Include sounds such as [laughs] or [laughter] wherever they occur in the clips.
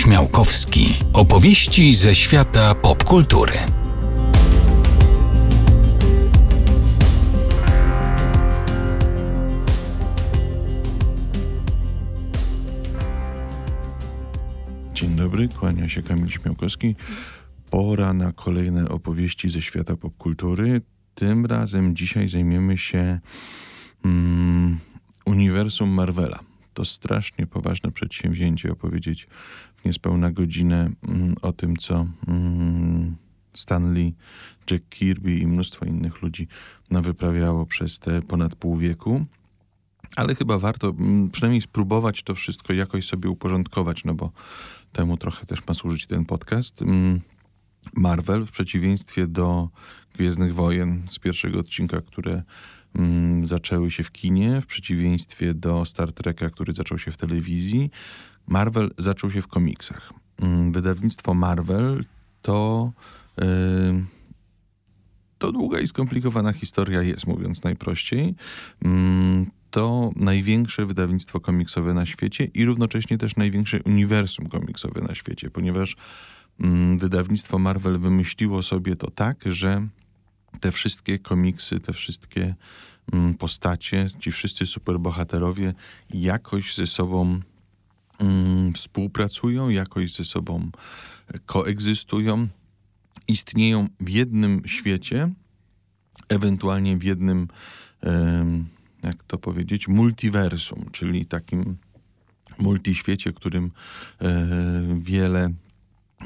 Śmiałkowski. Opowieści ze świata popkultury. Dzień dobry, kłania się Kamil Śmiałkowski. Pora na kolejne opowieści ze świata popkultury. Tym razem dzisiaj zajmiemy się mm, uniwersum Marvela. To strasznie poważne przedsięwzięcie opowiedzieć niespełna godzinę mm, o tym, co mm, Stanley, Jack Kirby i mnóstwo innych ludzi nawyprawiało przez te ponad pół wieku. Ale chyba warto mm, przynajmniej spróbować to wszystko jakoś sobie uporządkować, no bo temu trochę też ma służyć ten podcast. Marvel, w przeciwieństwie do Gwiezdnych Wojen z pierwszego odcinka, które zaczęły się w kinie, w przeciwieństwie do Star Treka, który zaczął się w telewizji, Marvel zaczął się w komiksach. Mm, wydawnictwo Marvel to. Yy, to długa i skomplikowana historia jest, mówiąc najprościej. Mm, to największe wydawnictwo komiksowe na świecie i równocześnie też największe uniwersum komiksowe na świecie, ponieważ mm, wydawnictwo Marvel wymyśliło sobie to tak, że te wszystkie komiksy, te wszystkie postacie, ci wszyscy superbohaterowie jakoś ze sobą mm, współpracują, jakoś ze sobą koegzystują, istnieją w jednym świecie, ewentualnie w jednym jak to powiedzieć, multiversum, czyli takim multiświecie, którym e, wiele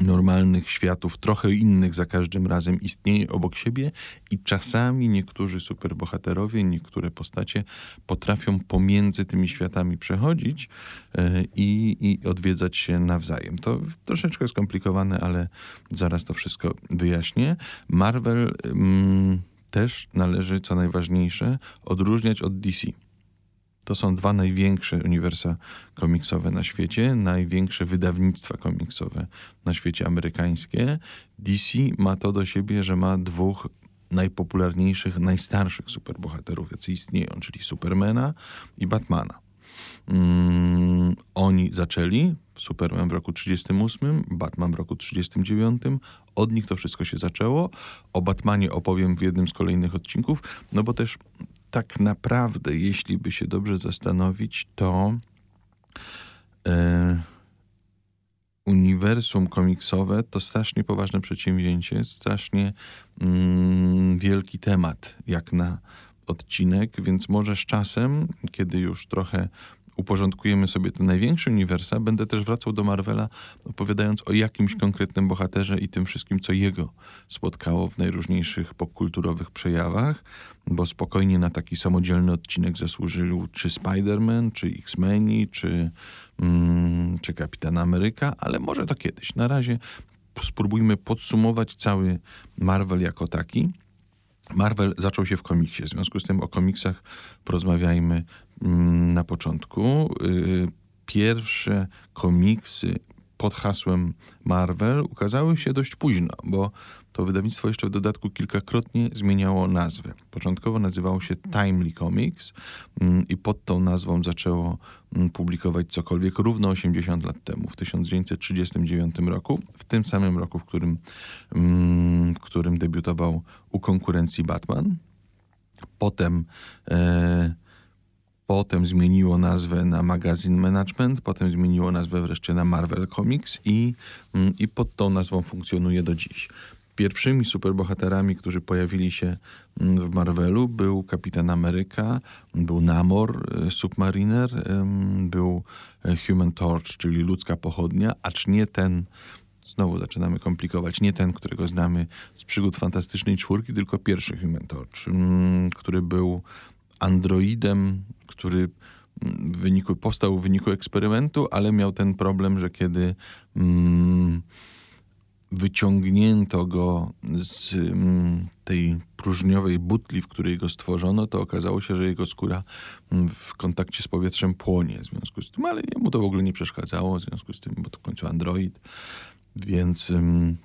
normalnych światów, trochę innych za każdym razem istnieje obok siebie i czasami niektórzy superbohaterowie, niektóre postacie potrafią pomiędzy tymi światami przechodzić e, i, i odwiedzać się nawzajem. To troszeczkę skomplikowane, ale zaraz to wszystko wyjaśnię. Marvel... Mm, też należy, co najważniejsze, odróżniać od DC. To są dwa największe uniwersa komiksowe na świecie, największe wydawnictwa komiksowe na świecie amerykańskie. DC ma to do siebie, że ma dwóch najpopularniejszych, najstarszych superbohaterów, jacy istnieją, czyli Supermana i Batmana. Mm, oni zaczęli, Superman w roku 38, Batman w roku 39. Od nich to wszystko się zaczęło. O Batmanie opowiem w jednym z kolejnych odcinków, no bo też tak naprawdę, jeśli by się dobrze zastanowić, to e, uniwersum komiksowe to strasznie poważne przedsięwzięcie, strasznie mm, wielki temat, jak na odcinek, więc może z czasem, kiedy już trochę uporządkujemy sobie te największe uniwersa, będę też wracał do Marvela, opowiadając o jakimś konkretnym bohaterze i tym wszystkim, co jego spotkało w najróżniejszych popkulturowych przejawach, bo spokojnie na taki samodzielny odcinek zasłużył czy Spider-Man, czy X-Meni, czy, mm, czy Kapitan Ameryka, ale może to kiedyś. Na razie spróbujmy podsumować cały Marvel jako taki. Marvel zaczął się w komiksie, w związku z tym o komiksach porozmawiajmy na początku. Y, pierwsze komiksy pod hasłem Marvel ukazały się dość późno, bo to wydawnictwo jeszcze w dodatku kilkakrotnie zmieniało nazwę. Początkowo nazywało się Timely Comics mm, i pod tą nazwą zaczęło mm, publikować cokolwiek równo 80 lat temu, w 1939 roku, w tym samym roku, w którym, mm, w którym debiutował u konkurencji Batman. Potem e, Potem zmieniło nazwę na Magazine Management, potem zmieniło nazwę wreszcie na Marvel Comics i, i pod tą nazwą funkcjonuje do dziś. Pierwszymi superbohaterami, którzy pojawili się mm, w Marvelu, był Kapitan Ameryka, był Namor, e, Submariner, był e, Human Torch, czyli ludzka pochodnia, acz nie ten, znowu zaczynamy komplikować, nie ten, którego znamy z przygód Fantastycznej Czwórki, tylko pierwszy Human Torch, mm, który był androidem, który mm, w wyniku, powstał w wyniku eksperymentu, ale miał ten problem, że kiedy mm, wyciągnięto go z mm, tej próżniowej butli, w której go stworzono, to okazało się, że jego skóra mm, w kontakcie z powietrzem płonie w związku z tym, ale mu to w ogóle nie przeszkadzało, w związku z tym, bo to w końcu android, więc... Mm,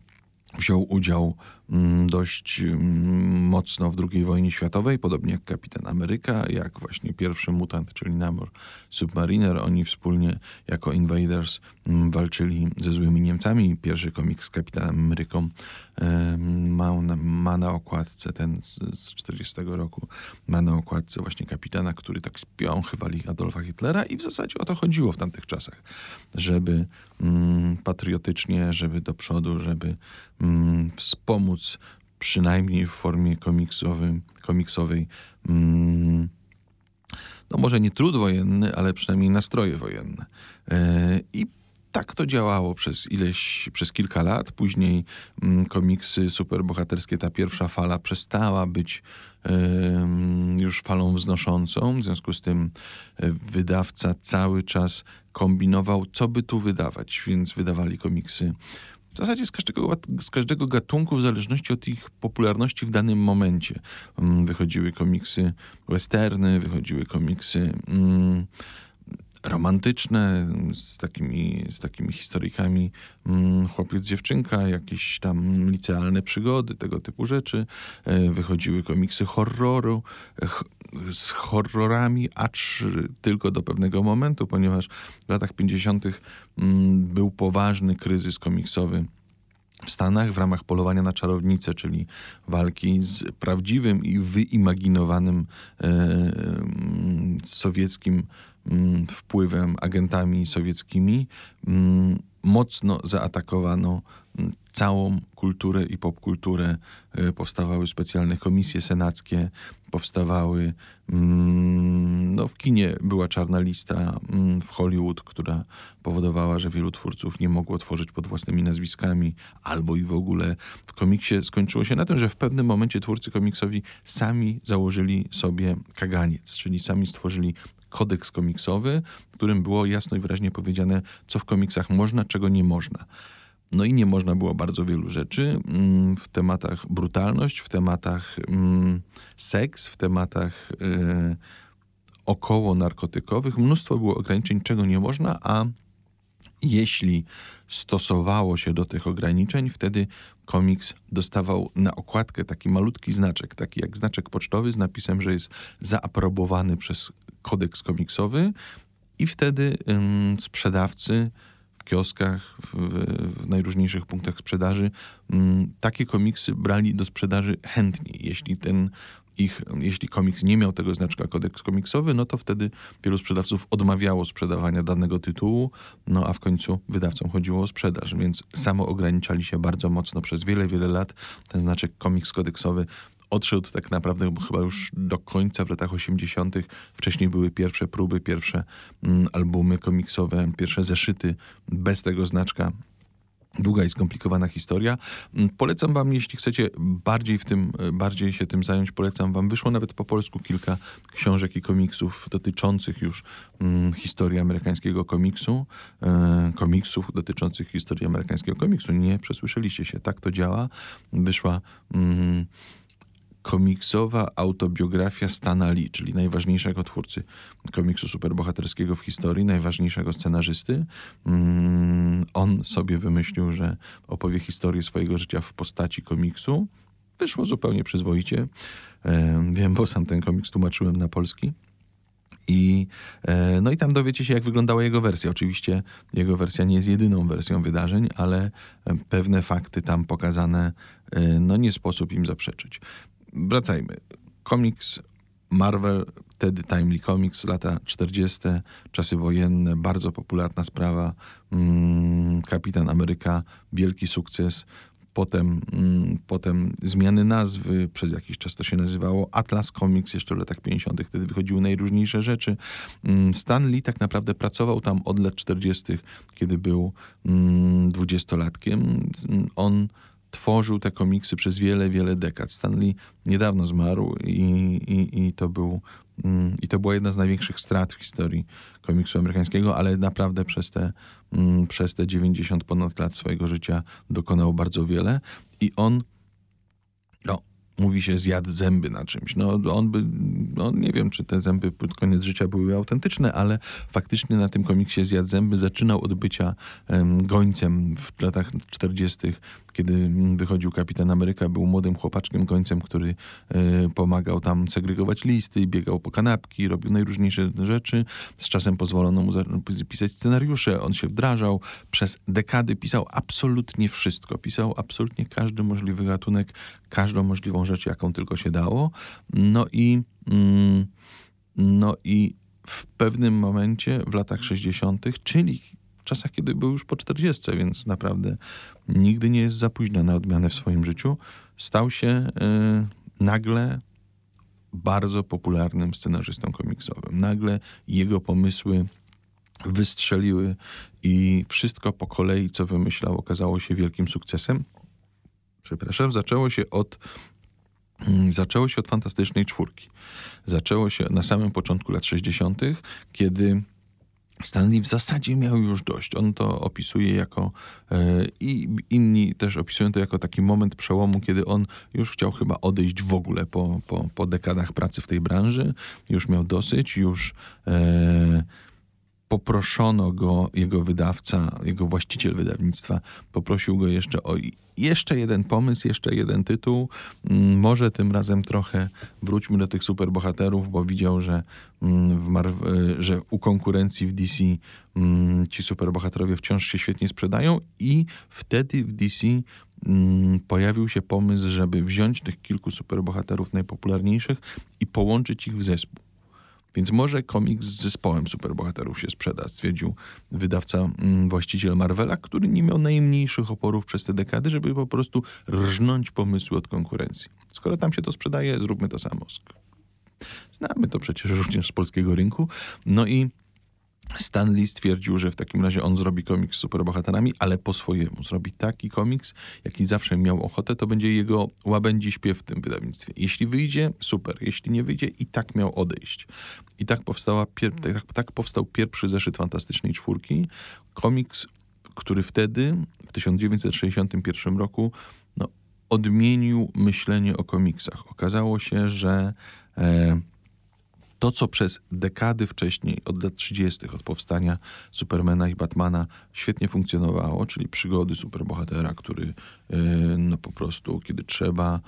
wziął udział dość mm, mocno w II wojnie światowej, podobnie jak Kapitan Ameryka, jak właśnie pierwszy mutant, czyli Namor Submariner. Oni wspólnie jako Invaders mm, walczyli ze złymi Niemcami. Pierwszy komiks z Kapitanem Ameryką ma na, ma na okładce, ten z, z 40 roku, ma na okładce właśnie kapitana, który tak spiął chywali Adolfa Hitlera i w zasadzie o to chodziło w tamtych czasach, żeby mm, patriotycznie, żeby do przodu, żeby mm, wspomóc przynajmniej w formie komiksowym, komiksowej mm, no może nie trud wojenny, ale przynajmniej nastroje wojenne. E, I tak to działało przez ileś, przez kilka lat. Później mm, komiksy superbohaterskie, ta pierwsza fala przestała być y, już falą wznoszącą. W związku z tym y, wydawca cały czas kombinował, co by tu wydawać, więc wydawali komiksy w zasadzie z każdego, z każdego gatunku, w zależności od ich popularności w danym momencie. Mm, wychodziły komiksy westerny, wychodziły komiksy mm, romantyczne, z takimi, z takimi historyjkami mm, chłopiec, dziewczynka, jakieś tam licealne przygody, tego typu rzeczy. E, wychodziły komiksy horroru z horrorami, acz tylko do pewnego momentu, ponieważ w latach 50. Mm, był poważny kryzys komiksowy w Stanach w ramach polowania na czarownicę, czyli walki z prawdziwym i wyimaginowanym e, mm, sowieckim wpływem, agentami sowieckimi, mm, mocno zaatakowano mm, całą kulturę i popkulturę. E, powstawały specjalne komisje senackie, powstawały, no w kinie była czarna lista w Hollywood, która powodowała, że wielu twórców nie mogło tworzyć pod własnymi nazwiskami, albo i w ogóle w komiksie skończyło się na tym, że w pewnym momencie twórcy komiksowi sami założyli sobie kaganiec, czyli sami stworzyli kodeks komiksowy, w którym było jasno i wyraźnie powiedziane, co w komiksach można, czego nie można. No i nie można było bardzo wielu rzeczy mm, w tematach brutalność, w tematach mm, seks, w tematach yy, około narkotykowych. Mnóstwo było ograniczeń, czego nie można, a jeśli stosowało się do tych ograniczeń, wtedy komiks dostawał na okładkę taki malutki znaczek, taki jak znaczek pocztowy z napisem, że jest zaaprobowany przez kodeks komiksowy i wtedy ym, sprzedawcy w kioskach, w, w najróżniejszych punktach sprzedaży ym, takie komiksy brali do sprzedaży chętnie. Jeśli ten ich, jeśli komiks nie miał tego znaczka kodeks komiksowy, no to wtedy wielu sprzedawców odmawiało sprzedawania danego tytułu, no a w końcu wydawcom chodziło o sprzedaż, więc samo ograniczali się bardzo mocno przez wiele, wiele lat. Ten znaczek komiks kodeksowy odszedł tak naprawdę chyba już do końca w latach 80. Wcześniej były pierwsze próby, pierwsze mm, albumy komiksowe, pierwsze zeszyty bez tego znaczka długa i skomplikowana historia. Mm, polecam wam, jeśli chcecie bardziej w tym, bardziej się tym zająć, polecam wam. Wyszło nawet po polsku kilka książek i komiksów dotyczących już mm, historii amerykańskiego komiksu, e, komiksów dotyczących historii amerykańskiego komiksu. Nie przesłyszeliście się, tak to działa. Wyszła mm, komiksowa autobiografia Stana Lee, czyli najważniejszego twórcy komiksu superbohaterskiego w historii, najważniejszego scenarzysty. Mm, on sobie wymyślił, że opowie historię swojego życia w postaci komiksu. Wyszło zupełnie przyzwoicie. Wiem, bo sam ten komiks tłumaczyłem na polski. I, e, no i tam dowiecie się, jak wyglądała jego wersja. Oczywiście jego wersja nie jest jedyną wersją wydarzeń, ale pewne fakty tam pokazane, e, no nie sposób im zaprzeczyć wracajmy. Komiks Marvel, wtedy Timely Comics, lata 40., czasy wojenne, bardzo popularna sprawa. Mm, Kapitan Ameryka, wielki sukces. Potem, mm, potem zmiany nazwy, przez jakiś czas to się nazywało Atlas Comics, jeszcze w latach 50., wtedy wychodziły najróżniejsze rzeczy. Mm, Stan Lee tak naprawdę pracował tam od lat 40., kiedy był dwudziestolatkiem. On tworzył te komiksy przez wiele, wiele dekad. Stanley niedawno zmarł i, i, i to był mm, i to była jedna z największych strat w historii komiksu amerykańskiego, ale naprawdę przez te, mm, przez te 90 ponad lat swojego życia dokonał bardzo wiele i on no, mówi się zjadł zęby na czymś. No on by, no nie wiem, czy te zęby pod koniec życia były autentyczne, ale faktycznie na tym komiksie zjadł zęby zaczynał od bycia um, gońcem w latach 40., kiedy wychodził Kapitan Ameryka, był młodym chłopaczkiem końcem, który e, pomagał tam segregować listy, biegał po kanapki, robił najróżniejsze rzeczy. Z czasem pozwolono mu pisać scenariusze, on się wdrażał. Przez dekady pisał absolutnie wszystko. Pisał absolutnie każdy możliwy gatunek, każdą możliwą rzecz, jaką tylko się dało. No i... Mm, no i w pewnym momencie w latach 60., czyli czasach, kiedy był już po 40, więc naprawdę nigdy nie jest za późno na odmianę w swoim życiu, stał się y, nagle bardzo popularnym scenarzystą komiksowym. Nagle jego pomysły wystrzeliły i wszystko po kolei, co wymyślał, okazało się wielkim sukcesem. Przepraszam, zaczęło się od Mm, zaczęło się od fantastycznej czwórki. Zaczęło się na samym początku lat 60., kiedy Stanley w zasadzie miał już dość. On to opisuje jako e, i inni też opisują to jako taki moment przełomu, kiedy on już chciał chyba odejść w ogóle po, po, po dekadach pracy w tej branży. Już miał dosyć, już e, poproszono go, jego wydawca, jego właściciel wydawnictwa, poprosił go jeszcze o jeszcze jeden pomysł, jeszcze jeden tytuł. Mm, może tym razem trochę wróćmy do tych superbohaterów, bo widział, że, mm, Marvel, że u konkurencji w DC mm, ci superbohaterowie wciąż się świetnie sprzedają i wtedy w DC pojawił się pomysł, żeby wziąć tych kilku superbohaterów najpopularniejszych i połączyć ich w zespół. Więc może komiks z zespołem superbohaterów się sprzeda, stwierdził wydawca, mm, właściciel Marvela, który nie miał najmniejszych oporów przez te dekady, żeby po prostu rżnąć pomysły od konkurencji. Skoro tam się to sprzedaje, zróbmy to samo. Znamy to przecież również z polskiego rynku. No i Stan Lee stwierdził, że w takim razie on zrobi komiks z superbohaterami, ale po swojemu. Zrobi taki komiks, jaki zawsze miał ochotę, to będzie jego łabędzi śpiew w tym wydawnictwie. Jeśli wyjdzie, super. Jeśli nie wyjdzie, i tak miał odejść. I tak, powstała pier- tak, tak powstał pierwszy zeszyt Fantastycznej Czwórki. Komiks, który wtedy, w 1961 roku, no, odmienił myślenie o komiksach. Okazało się, że... E, to, co przez dekady wcześniej, od lat 30., od powstania Supermana i Batmana, świetnie funkcjonowało, czyli przygody superbohatera, który yy, no po prostu, kiedy trzeba,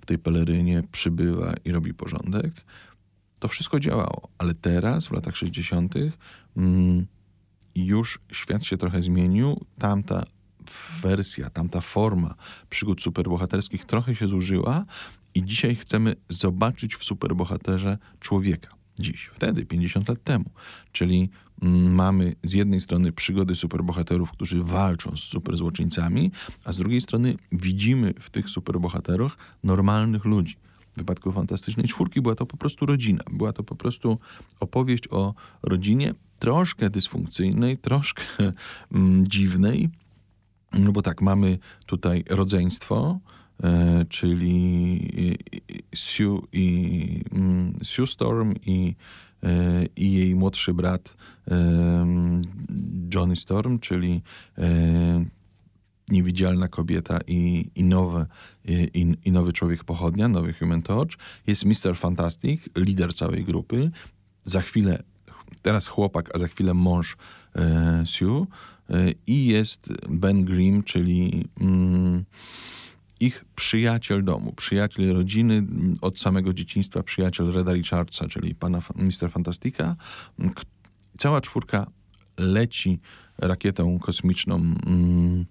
w tej pelerynie przybywa i robi porządek, to wszystko działało. Ale teraz, w latach 60., yy, mm, już świat się trochę zmienił. Tamta wersja, tamta forma przygód superbohaterskich trochę się zużyła i dzisiaj chcemy zobaczyć w superbohaterze człowieka dziś, wtedy, 50 lat temu. Czyli mm, mamy z jednej strony przygody superbohaterów, którzy walczą z superzłoczyńcami, a z drugiej strony widzimy w tych superbohaterach normalnych ludzi. W wypadku Fantastycznej Czwórki była to po prostu rodzina. Była to po prostu opowieść o rodzinie troszkę dysfunkcyjnej, troszkę [laughs] mm, dziwnej, no bo tak, mamy tutaj rodzeństwo, czyli Sue, i, mm, Sue Storm i, e, i jej młodszy brat Johnny Storm, czyli e, niewidzialna kobieta i, i, i, i nowy człowiek pochodnia, nowy Human Torch. Jest Mr. Fantastic, lider całej grupy. Za chwilę, teraz chłopak, a za chwilę mąż e, Sue. E, I jest Ben Grimm, czyli... Mm, ich przyjaciel domu, przyjaciel rodziny, od samego dzieciństwa przyjaciel Reda Richardsa, czyli pana Mister Fantastika. Cała czwórka leci rakietą kosmiczną mm,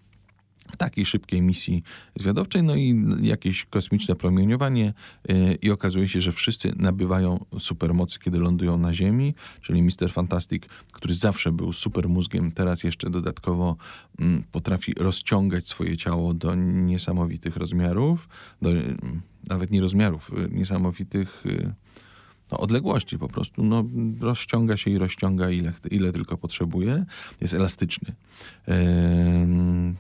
w takiej szybkiej misji zwiadowczej, no i jakieś kosmiczne promieniowanie yy, i okazuje się, że wszyscy nabywają supermocy, kiedy lądują na Ziemi, czyli Mister Fantastic, który zawsze był super mózgiem, teraz jeszcze dodatkowo yy, potrafi rozciągać swoje ciało do niesamowitych rozmiarów, do yy, nawet nie rozmiarów, y, niesamowitych y, no, odległości po prostu. No, rozciąga się i rozciąga ile, ile tylko potrzebuje. Jest elastyczny.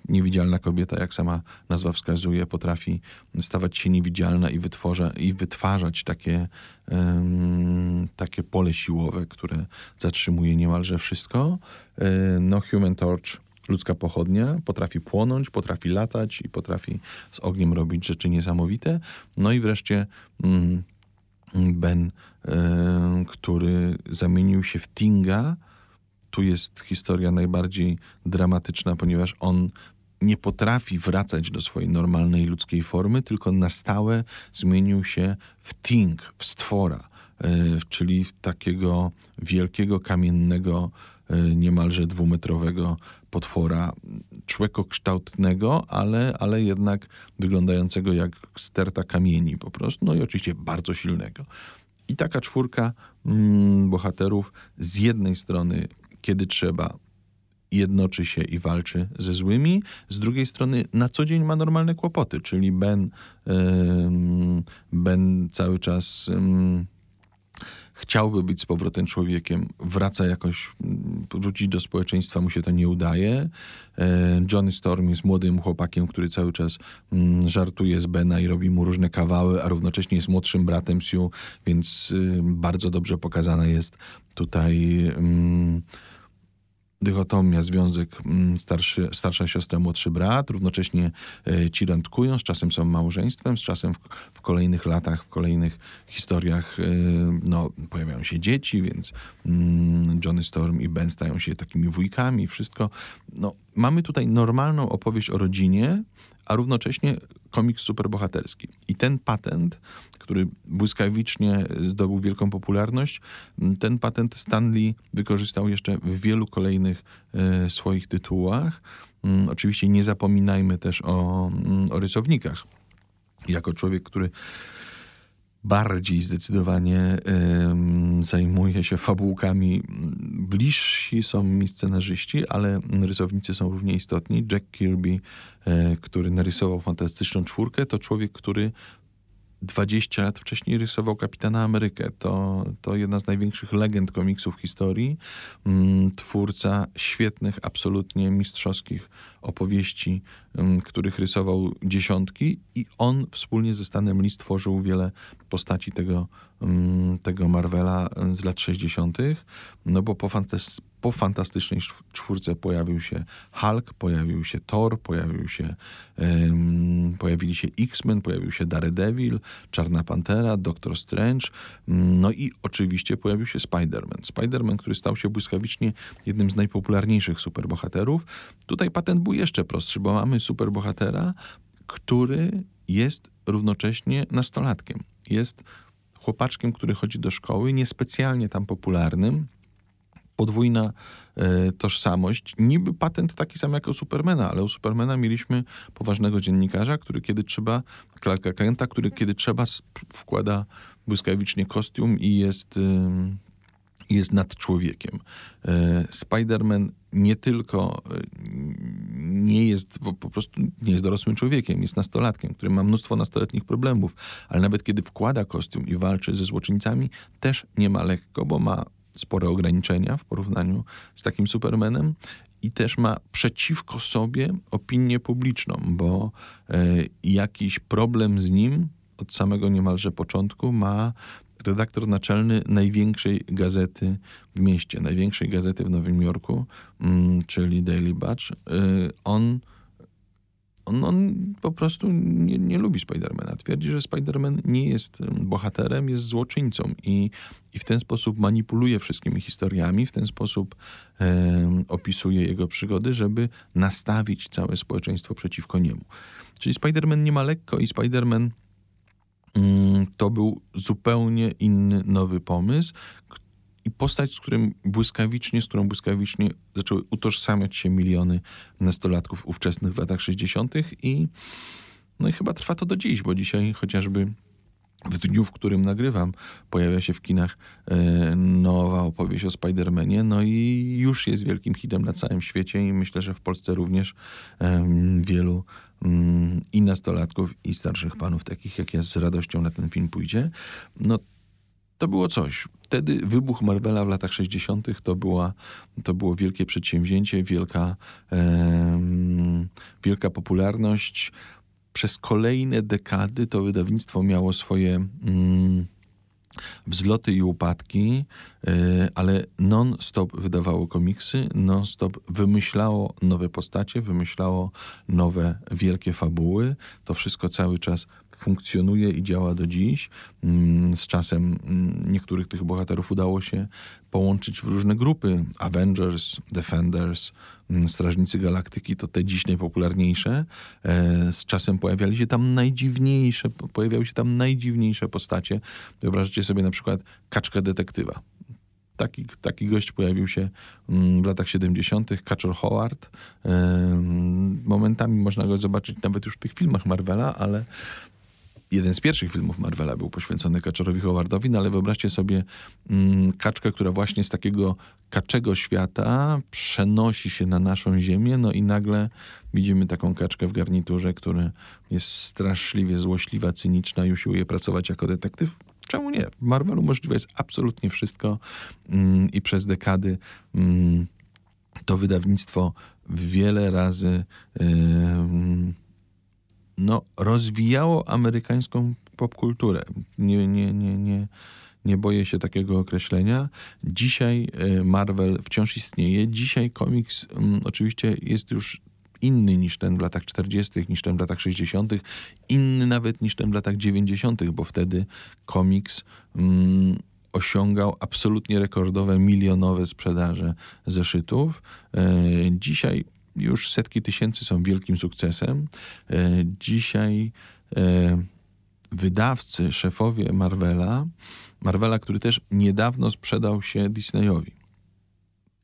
niewidzialna kobieta, jak sama nazwa wskazuje, potrafi stawać się niewidzialna i, wytworza, i wytwarzać takie, takie pole siłowe, które zatrzymuje niemalże wszystko. no, Human Torch ludzka pochodnia, potrafi płonąć, potrafi latać i potrafi z ogniem robić rzeczy niesamowite. No i wreszcie mm, Ben, e, który zamienił się w Tinga. Tu jest historia najbardziej dramatyczna, ponieważ on nie potrafi wracać do swojej normalnej ludzkiej formy, tylko na stałe zmienił się w Thing, w stwora, e, czyli w takiego wielkiego, kamiennego, e, niemalże dwumetrowego potwora, człekokształtnego, ale, ale jednak wyglądającego jak sterta kamieni po prostu, no i oczywiście bardzo silnego. I taka czwórka mm, bohaterów z jednej strony, kiedy trzeba, jednoczy się i walczy ze złymi, z drugiej strony na co dzień ma normalne kłopoty, czyli Ben, ym, ben cały czas ym, chciałby być z powrotem człowiekiem, wraca jakoś, mm, wrócić do społeczeństwa, mu się to nie udaje. E, Johnny Storm jest młodym chłopakiem, który cały czas mm, żartuje z Bena i robi mu różne kawały, a równocześnie jest młodszym bratem Sue, więc y, bardzo dobrze pokazana jest tutaj... Mm, dychotomia, związek mm, starszy, starsza siostra, młodszy brat, równocześnie e, ci randkują, z czasem są małżeństwem, z czasem w, w kolejnych latach, w kolejnych historiach e, no, pojawiają się dzieci, więc mm, Johnny Storm i Ben stają się takimi wujkami, wszystko. No, mamy tutaj normalną opowieść o rodzinie, a równocześnie komiks superbohaterski. I ten patent, który błyskawicznie zdobył wielką popularność, ten patent Stanley wykorzystał jeszcze w wielu kolejnych e, swoich tytułach. Mm, oczywiście nie zapominajmy też o, mm, o rysownikach. Jako człowiek, który bardziej zdecydowanie zajmuje się fabułkami. Bliżsi są mi scenarzyści, ale rysownicy są równie istotni. Jack Kirby, y, który narysował fantastyczną czwórkę, to człowiek, który 20 lat wcześniej rysował Kapitana Amerykę. To, to jedna z największych legend komiksów w historii. Mm, twórca świetnych, absolutnie mistrzowskich opowieści, mm, których rysował dziesiątki i on wspólnie ze Stanem Lee stworzył wiele postaci tego, tego Marvela z lat 60., no bo po, fantas po fantastycznej czwórce pojawił się Hulk, pojawił się Thor, pojawił się, um, pojawili się X-Men, pojawił się Daredevil, Czarna Pantera, Doctor Strange, no i oczywiście pojawił się Spider-Man. Spider-Man, który stał się błyskawicznie jednym z najpopularniejszych superbohaterów. Tutaj patent był jeszcze prostszy, bo mamy superbohatera, który jest równocześnie nastolatkiem. Jest chłopaczkiem, który chodzi do szkoły, niespecjalnie tam popularnym, podwójna e, tożsamość. Niby patent taki sam jak u Supermana, ale u Supermana mieliśmy poważnego dziennikarza, który kiedy trzeba, Clarka Kenta, który kiedy trzeba wkłada błyskawicznie kostium i jest, y, jest nad człowiekiem. E, Spider-Man nie tylko e, nie jest po, po, prostu nie jest dorosłym człowiekiem, jest nastolatkiem, który ma mnóstwo nastoletnich problemów, ale nawet kiedy wkłada kostium i walczy ze złoczyńcami, też nie ma lekko, bo ma spore ograniczenia w porównaniu z takim Supermanem i też ma przeciwko sobie opinię publiczną, bo e, jakiś problem z nim od samego niemalże początku ma redaktor naczelny największej gazety w mieście, największej gazety w Nowym Jorku, mm, czyli Daily Batch. E, on on, on po prostu nie, nie lubi Spidermana. Twierdzi, że Spiderman nie jest bohaterem, jest złoczyńcą i, i w ten sposób manipuluje wszystkimi historiami, w ten sposób e, opisuje jego przygody, żeby nastawić całe społeczeństwo przeciwko niemu. Czyli Spiderman nie ma lekko i Spiderman to był zupełnie inny, nowy pomysł, i postać, z którym błyskawicznie, z którą błyskawicznie zaczęły utożsamiać się miliony nastolatków ówczesnych w latach 60. i no i chyba trwa to do dziś, bo dzisiaj chociażby w dniu, w którym nagrywam, pojawia się w kinach e, nowa opowieść o Spider-Manie, no i już jest wielkim hitem na całym świecie i myślę, że w Polsce również wielu mm, i nastolatków, i starszych panów, takich jak ja, z radością na ten film pójdzie. No to było coś. Wtedy wybuch Marvela w latach 60. to, była, to było wielkie przedsięwzięcie, wielka, e, wielka popularność. Przez kolejne dekady to wydawnictwo miało swoje. Mm, wzloty i upadki. E, ale non-stop wydawało komiksy, non-stop wymyślało nowe postacie, wymyślało nowe wielkie fabuły. To wszystko cały czas funkcjonuje i działa do dziś. Mm, z czasem mm, niektórych tych bohaterów udało się połączyć w różne grupy. Avengers, Defenders, mm, Strażnicy Galaktyki to te dziś najpopularniejsze. E, z czasem pojawiali się tam najdziwniejsze, pojawiały się tam najdziwniejsze postacie. Wyobraźcie sobie na przykład kaczkę detektywa. Taki, taki gość pojawił się w latach 70., Kaczor Howard. Momentami można go zobaczyć nawet już w tych filmach Marvela, ale jeden z pierwszych filmów Marvela był poświęcony Kaczorowi Howardowi, no ale wyobraźcie sobie mm, kaczkę, która właśnie z takiego kaczego świata przenosi się na naszą ziemię, no i nagle widzimy taką kaczkę w garniturze, która jest straszliwie złośliwa, cyniczna i usiłuje pracować jako detektyw. Czemu nie? W Marvelu możliwe jest absolutnie wszystko mm, i przez dekady mm, to wydawnictwo wiele razy no, rozwijało amerykańską popkulturę. Nie, nie, nie, nie, nie boję się takiego określenia. Dzisiaj e, Marvel wciąż istnieje. Dzisiaj komiks um, oczywiście jest już inny niż ten w latach 40., niż ten w latach 60., inny nawet niż ten w latach 90., bo wtedy komiks um, osiągał absolutnie rekordowe, milionowe sprzedaże zeszytów. E, dzisiaj już setki tysięcy są wielkim sukcesem. E, dzisiaj e, wydawcy, szefowie Marvela, Marvela, który też niedawno sprzedał się Disneyowi.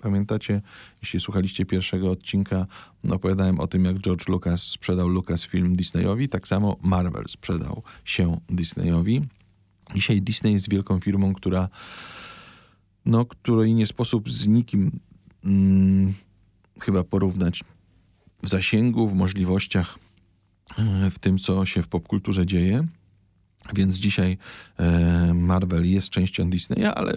Pamiętacie, jeśli słuchaliście pierwszego odcinka, opowiadałem o tym, jak George Lucas sprzedał Lucasfilm Disneyowi, tak samo Marvel sprzedał się Disneyowi. Dzisiaj Disney jest wielką firmą, która, no, której nie sposób z nikim mm, chyba porównać w zasięgu, w możliwościach, e, w tym, co się w popkulturze dzieje. Więc dzisiaj e, Marvel jest częścią Disneya, ale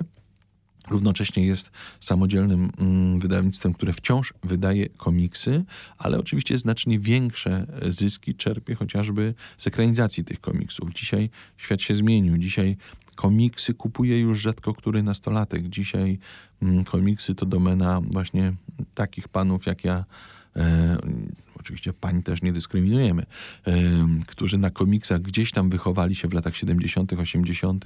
równocześnie jest samodzielnym mm, wydawnictwem, które wciąż wydaje komiksy, ale oczywiście znacznie większe zyski czerpie chociażby z ekranizacji tych komiksów. Dzisiaj świat się zmienił. Dzisiaj komiksy kupuje już rzadko który nastolatek. Dzisiaj mm, komiksy to domena właśnie takich panów jak ja, e, oczywiście pań też nie dyskryminujemy, którzy na komiksach gdzieś tam wychowali się w latach 70., 80.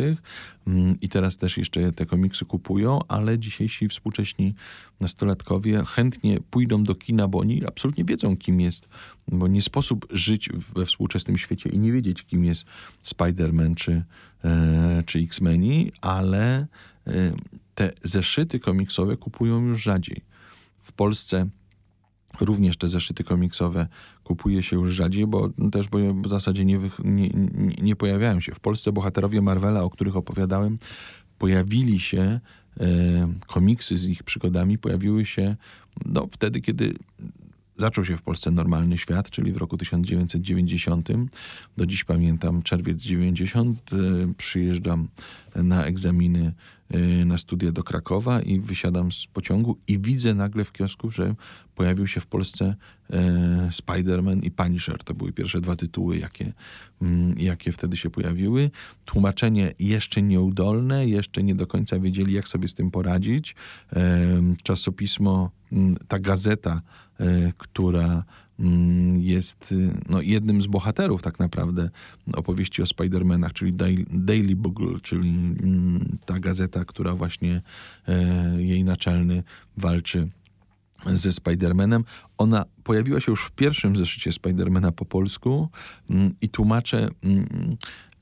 Mm, i teraz też jeszcze te komiksy kupują, ale dzisiejsi współcześni nastolatkowie chętnie pójdą do kina, bo oni absolutnie wiedzą, kim jest, bo nie sposób żyć we współczesnym świecie i nie wiedzieć, kim jest Spider-Man czy, e, czy X-Meni, ale te zeszyty komiksowe kupują już rzadziej. W Polsce również te zeszyty komiksowe kupuje się już rzadziej, bo też bo w zasadzie nie, nie, nie pojawiają się. W Polsce bohaterowie Marvela, o których opowiadałem, pojawili się, e, komiksy z ich przygodami pojawiły się no, wtedy, kiedy zaczął się w Polsce normalny świat, czyli w roku 1990. Do dziś pamiętam czerwiec 90. E, przyjeżdżam na egzaminy na studia do Krakowa i wysiadam z pociągu i widzę nagle w kiosku, że pojawił się w Polsce e, Spider-Man i Punisher. To były pierwsze dwa tytuły, jakie, mm, jakie wtedy się pojawiły. Tłumaczenie jeszcze nieudolne, jeszcze nie do końca wiedzieli, jak sobie z tym poradzić. Czasopismo, mm, ta gazeta, która mm, jest no, jednym z bohaterów tak naprawdę opowieści o Spider-Manach, czyli Daily Bugle, czyli ta gazeta, która właśnie e, jej naczelny walczy ze Spider-Manem. Ona pojawiła się już w pierwszym zeszycie Spider-Mana po polsku mm, i tłumacze mm,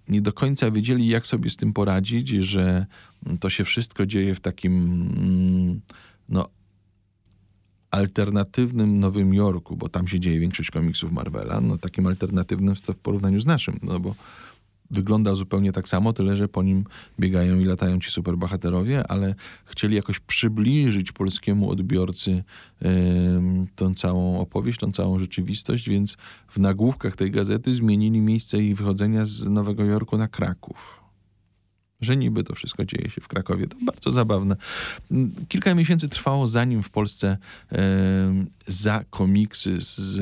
nie do końca wiedzieli, jak sobie z tym poradzić, że to się wszystko dzieje w takim mm, no, alternatywnym Nowym Jorku, bo tam się dzieje większość komiksów Marvela, no takim alternatywnym w porównaniu z naszym, no bo wygląda zupełnie tak samo, tyle że po nim biegają i latają ci superbohaterowie, ale chcieli jakoś przybliżyć polskiemu odbiorcy yy, tą całą opowieść, tą całą rzeczywistość, więc w nagłówkach tej gazety zmienili miejsce jej wychodzenia z Nowego Jorku na Kraków że niby to wszystko dzieje się w Krakowie. To bardzo zabawne. Kilka miesięcy trwało, zanim w Polsce za komiksy z,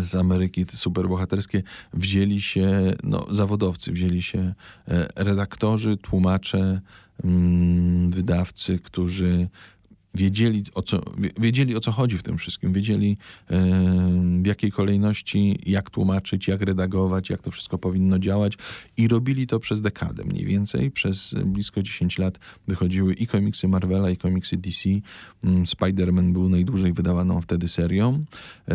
z Ameryki, te superbohaterskie, wzięli się no, zawodowcy, wzięli się e, redaktorzy, tłumacze, mm, wydawcy, którzy wiedzieli o, co, wiedzieli o co chodzi w tym wszystkim, wiedzieli w jakiej kolejności, jak tłumaczyć, jak redagować, jak to wszystko powinno działać i robili to przez dekadę mniej więcej. Przez blisko 10 lat wychodziły i komiksy Marvela, i komiksy DC. Mm, Spider-Man był najdłużej wydawaną wtedy serią. E,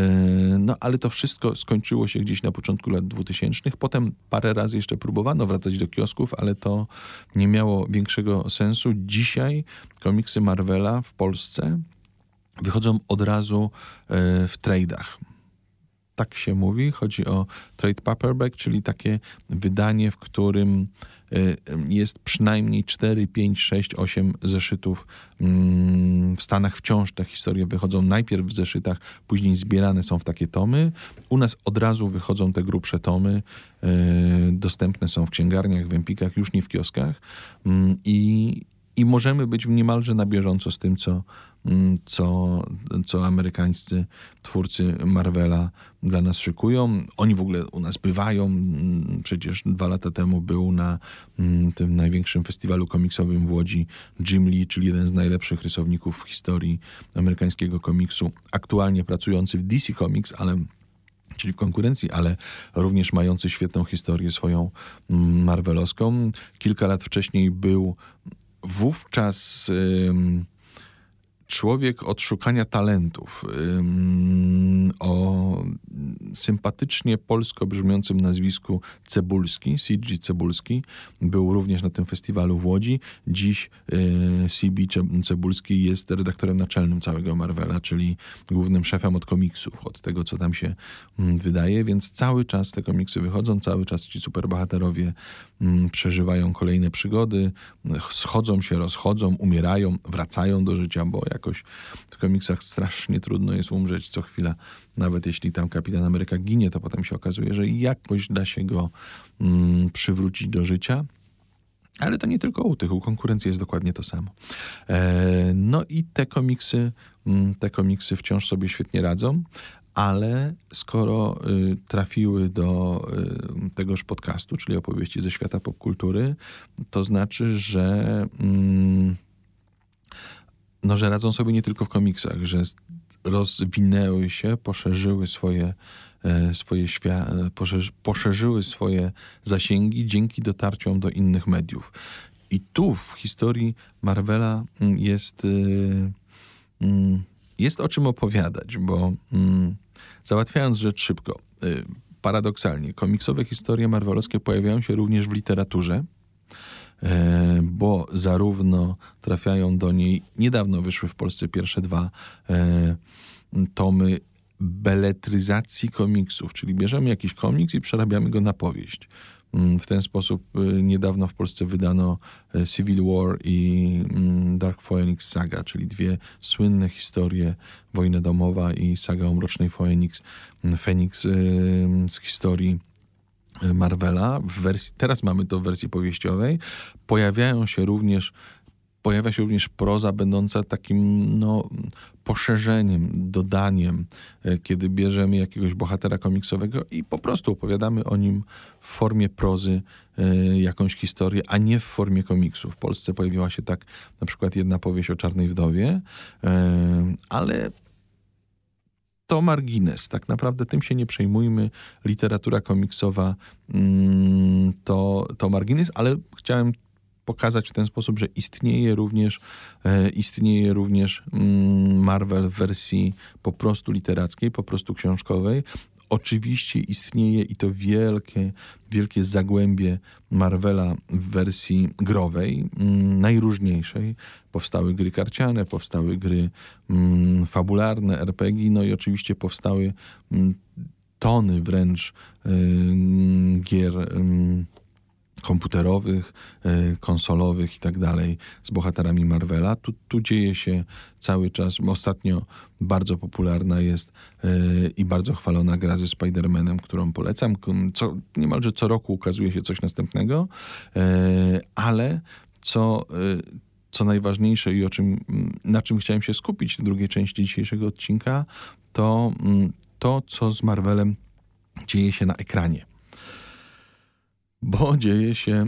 no ale to wszystko skończyło się gdzieś na początku lat 2000. Potem parę razy jeszcze próbowano wracać do kiosków, ale to nie miało większego sensu. Dzisiaj komiksy Marvela w Polsce wychodzą od razu e, w tradeach. Tak się mówi. Chodzi o trade paperback, czyli takie wydanie, w którym e, jest przynajmniej 4, 5, 6, 8 zeszytów. Mm, w Stanach wciąż te historie wychodzą najpierw w zeszytach, później zbierane są w takie tomy. U nas od razu wychodzą te grubsze tomy. E, dostępne są w księgarniach, w empikach, już nie w kioskach. Mm, I i możemy być niemalże na bieżąco z tym, co, mm, co, co amerykańscy twórcy Marvela dla nas szykują. Oni w ogóle u nas bywają. Mm, przecież dwa lata temu był na mm, tym największym festiwalu komiksowym w Łodzi Jim Lee, czyli jeden z najlepszych rysowników w historii amerykańskiego komiksu, aktualnie pracujący w DC Comics, ale czyli w konkurencji, ale również mający świetną historię swoją marvelowską. Kilka lat wcześniej był wówczas człowiek od szukania talentów o sympatycznie polsko brzmiącym nazwisku Cebulski, CG Cebulski, był również na tym festiwalu w Łodzi. Dziś y, CB Cebulski jest redaktorem naczelnym całego Marvela, czyli głównym szefem od komiksów, od tego, co tam się mm, wydaje, więc cały czas te komiksy wychodzą, cały czas ci superbohaterowie mm, przeżywają kolejne przygody, schodzą się, rozchodzą, umierają, wracają do życia, bo jakoś w komiksach strasznie trudno jest umrzeć co chwila. Nawet jeśli tam Kapitan Ameryka ginie, to potem się okazuje, że jakoś da się go mm, przywrócić do życia. Ale to nie tylko u tych, u konkurencji jest dokładnie to samo. E, no i te komiksy, mm, te komiksy wciąż sobie świetnie radzą, ale skoro y, trafiły do y, tegoż podcastu, czyli opowieści ze świata popkultury, to znaczy, że mm, no, że radzą sobie nie tylko w komiksach, że rozwinęły się, poszerzyły swoje, e, swoje świa- poszerzy, poszerzyły swoje zasięgi dzięki dotarciom do innych mediów. I tu w historii Marvela mm, jest, y, mm, jest o czym opowiadać, bo mm, załatwiając rzecz szybko, y, paradoksalnie, komiksowe historie marvelowskie pojawiają się również w literaturze. E, bo zarówno trafiają do niej, niedawno wyszły w Polsce pierwsze dwa e, tomy beletryzacji komiksów, czyli bierzemy jakiś komiks i przerabiamy go na powieść. Mm, w ten sposób e, niedawno w Polsce wydano Civil War i mm, Dark Phoenix Saga, czyli dwie słynne historie, Wojna domowa i saga o Mrocznej Phoenix, Phoenix z historii Marvela, w wersji, teraz mamy to w wersji powieściowej, pojawiają się również pojawia się również proza będąca takim no, poszerzeniem, dodaniem, e, kiedy bierzemy jakiegoś bohatera komiksowego i po prostu opowiadamy o nim w formie prozy y, jakąś historię, a nie w formie komiksu. W Polsce pojawiła się tak na przykład jedna powieść o Czarnej Wdowie, y, ale to margines. Tak naprawdę tym się nie przejmujmy. Literatura komiksowa mm, to, to margines, ale chciałem pokazać w ten sposób, że istnieje również, e, istnieje również mm, Marvel w wersji po prostu literackiej, po prostu książkowej. Oczywiście istnieje i to wielkie, wielkie zagłębie Marvela w wersji growej, mm, najróżniejszej. Powstały gry karciane, powstały gry mm, fabularne, RPG, no i oczywiście powstały mm, tony wręcz y, gier komputerowych, e, konsolowych i tak dalej z bohaterami Marvela. Tu, tu dzieje się cały czas. Ostatnio bardzo popularna jest e, i bardzo chwalona gra ze Spider-Manem, którą polecam. Co, niemalże co roku ukazuje się coś następnego, e, ale co, co najważniejsze i o czym, na czym chciałem się skupić w drugiej części dzisiejszego odcinka, to to, co z Marvelem dzieje się na ekranie bo dzieje się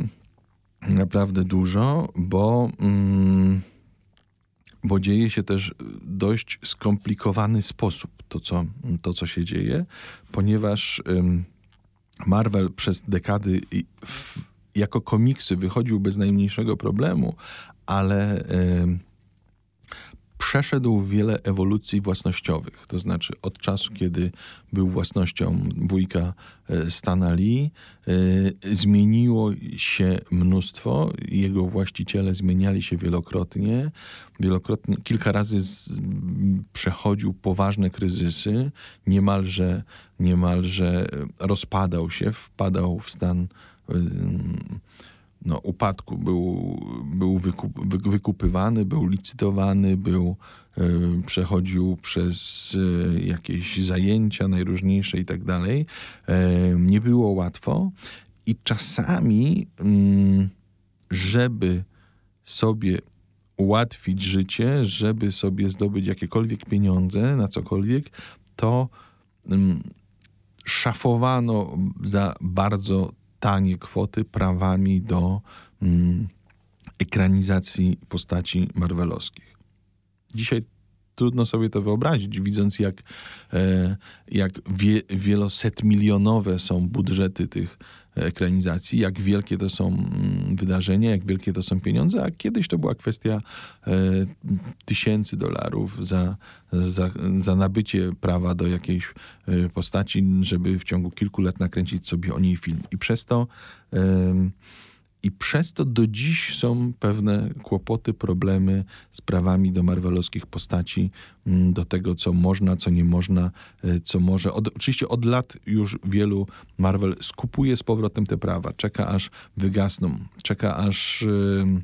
naprawdę dużo, bo, mm, bo dzieje się też dość skomplikowany sposób to, co, to, co się dzieje, ponieważ Marvel przez dekady jako komiksy wychodził bez najmniejszego problemu, ale przeszedł wiele ewolucji własnościowych. To znaczy od czasu, kiedy był własnością wujka e, Stana Lee, e, zmieniło się mnóstwo. Jego właściciele zmieniali się wielokrotnie. Wielokrotnie, kilka razy z, przechodził poważne kryzysy. Niemalże, niemalże rozpadał się, wpadał w stan no, upadku. Był, był wykup, wy, wykupywany, był licytowany, był, y, przechodził przez y, jakieś zajęcia najróżniejsze i tak dalej. Y, nie było łatwo i czasami, mm, żeby sobie ułatwić życie, żeby sobie zdobyć jakiekolwiek pieniądze na cokolwiek, to mm, szafowano za bardzo tanie kwoty prawami do mm, ekranizacji postaci marvelowskich. Dzisiaj trudno sobie to wyobrazić, widząc jak, e, jak wie, wielosetmilionowe są budżety tych ekranizacji, jak wielkie to są mm, wydarzenia, jak wielkie to są pieniądze, a kiedyś to była kwestia e, tysięcy dolarów za, za, za nabycie prawa do jakiejś e, postaci, żeby w ciągu kilku lat nakręcić sobie o niej film. I przez to e, i przez to do dziś są pewne kłopoty, problemy z prawami do marvelowskich postaci, mm, do tego, co można, co nie można, e, co może. Od, oczywiście od lat już wielu Marvel skupuje z powrotem te prawa, czeka aż wygasną, czeka aż. Yy,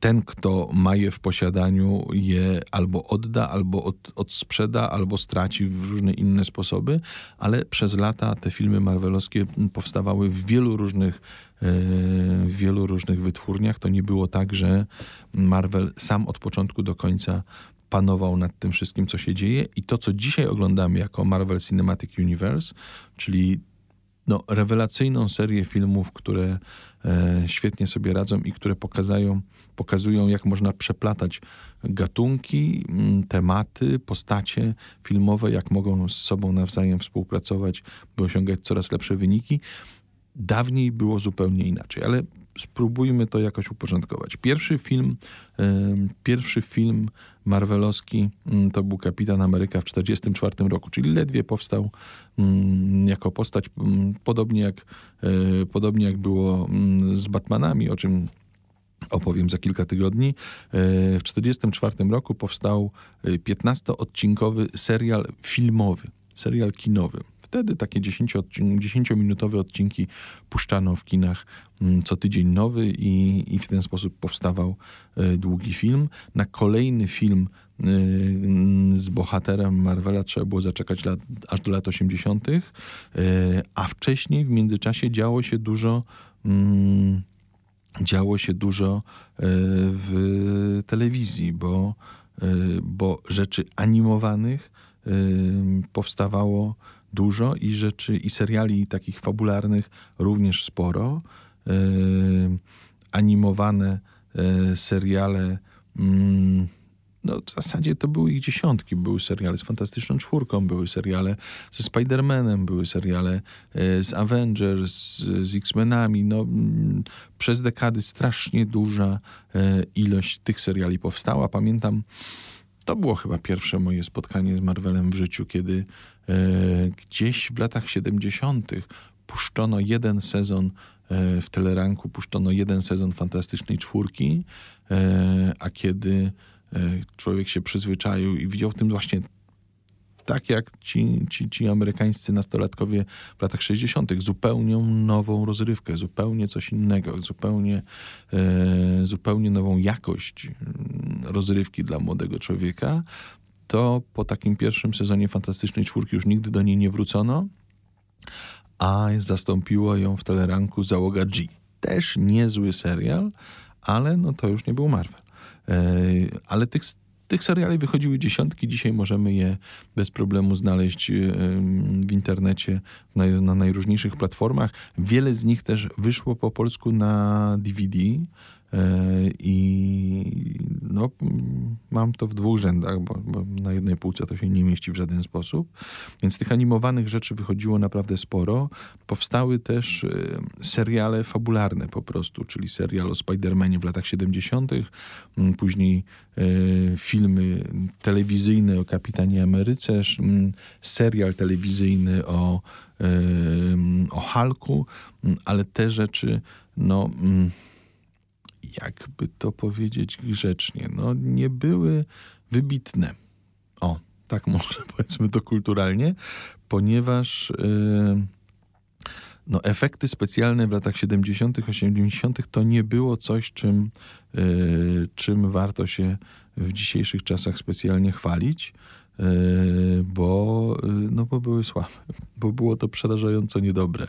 ten, kto ma je w posiadaniu, je albo odda, albo od, odsprzeda, albo straci w różne inne sposoby, ale przez lata te filmy marvelowskie powstawały w wielu różnych, w wielu różnych wytwórniach. To nie było tak, że Marvel sam od początku do końca panował nad tym wszystkim, co się dzieje i to, co dzisiaj oglądamy jako Marvel Cinematic Universe, czyli no, rewelacyjną serię filmów, które e, świetnie sobie radzą i które pokazują, pokazują, jak można przeplatać gatunki, m, tematy, postacie filmowe, jak mogą z sobą nawzajem współpracować, by osiągać coraz lepsze wyniki. Dawniej było zupełnie inaczej, ale spróbujmy to jakoś uporządkować. Pierwszy film, pierwszy film marvelowski mm, to był Kapitan Ameryka w 1944 roku, czyli ledwie powstał mm, jako postać, mm, podobnie jak, e, podobnie jak było z Batmanami, o czym opowiem za kilka tygodni. E, w 1944 roku powstał 15-odcinkowy e, serial filmowy, serial kinowy. Wtedy takie 10-minutowe odcinki puszczano w kinach mm, co tydzień nowy i, i w ten sposób powstawał e, długi film. Na kolejny film e, z bohaterem Marvela trzeba było zaczekać lat, aż do lat 80., e, a wcześniej w międzyczasie działo się dużo. Mm, działo się dużo w telewizji, bo, bo rzeczy animowanych powstawało dużo i rzeczy, i seriali takich fabularnych również sporo. Yy, animowane yy, seriale, yy, no w zasadzie to były ich dziesiątki. Były seriale z Fantastyczną Czwórką, były seriale ze Spider-Manem, były seriale z Avengers, z X-Menami. No, mm, przez dekady strasznie duża ilość tych seriali powstała. Pamiętam, to było chyba pierwsze moje spotkanie z Marvelem w życiu, kiedy e, gdzieś w latach 70. puszczono jeden sezon e, w Teleranku, puszczono jeden sezon Fantastycznej Czwórki, e, a kiedy e, człowiek się przyzwyczaił i widział w tym właśnie tak jak ci, ci, ci amerykańscy nastolatkowie w latach 60., zupełnie nową rozrywkę, zupełnie coś innego, zupełnie, e, zupełnie nową jakość mm, rozrywki dla młodego człowieka, to po takim pierwszym sezonie Fantastycznej Czwórki już nigdy do niej nie wrócono, a zastąpiło ją w teleranku załoga G. Też niezły serial, ale no to już nie był Marvel. E, ale tych tych seriali wychodziły dziesiątki, dzisiaj możemy je bez problemu znaleźć w internecie na, na najróżniejszych platformach. Wiele z nich też wyszło po polsku na DVD. E, I no, mam to w dwóch rzędach, bo, bo, na jednej półce to się nie mieści w żaden sposób. Więc tych animowanych rzeczy wychodziło naprawdę sporo. Powstały też e, seriale fabularne po prostu, czyli serial o Spider-Manie w latach 70., później e, filmy telewizyjne o Kapitanie Ameryce, serial telewizyjny o, o Hulku, ale te rzeczy, no jakby to powiedzieć grzecznie, no nie były wybitne. O, tak [laughs] może powiedzmy to kulturalnie, ponieważ yy, no, efekty specjalne w latach 70., 80. to nie było coś, czym, yy, czym warto się w dzisiejszych czasach specjalnie chwalić. Yy, bo, yy, no bo były słabe, [laughs] bo było to przerażająco niedobre.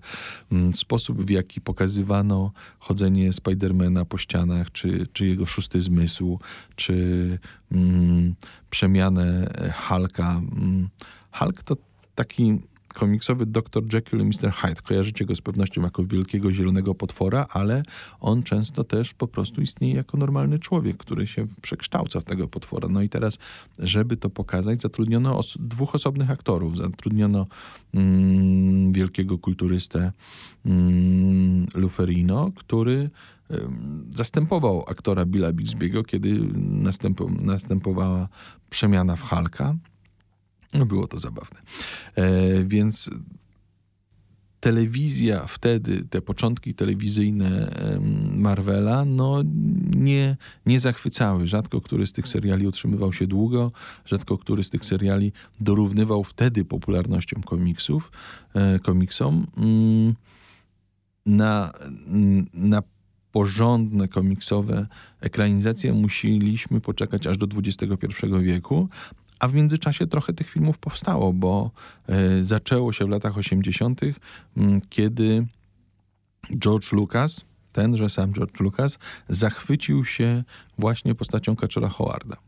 Mm, sposób, w jaki pokazywano chodzenie Spidermana po ścianach, czy, czy jego szósty zmysł, czy mm, przemianę Hulka. Mm, Hulk to taki komiksowy Dr. Jekyll i Mr. Hyde. Kojarzycie go z pewnością jako wielkiego zielonego potwora, ale on często też po prostu istnieje jako normalny człowiek, który się przekształca w tego potwora. No i teraz, żeby to pokazać, zatrudniono os dwóch osobnych aktorów. Zatrudniono mm, wielkiego kulturystę mm, Luferino, który zastępował aktora Billa Bixby'ego, kiedy następowała przemiana w Halka. No było to zabawne. E, więc telewizja wtedy, te początki telewizyjne Marvela, no nie, nie zachwycały. Rzadko który z tych seriali utrzymywał się długo, rzadko który z tych seriali dorównywał wtedy popularnością komiksów, e, komiksom. Mm, na, na porządne komiksowe ekranizacje musieliśmy poczekać aż do XXI wieku, a w międzyczasie trochę tych filmów powstało, bo e, zaczęło się w latach 80., kiedy George Lucas, tenże sam George Lucas, zachwycił się właśnie postacią Kaczora Howarda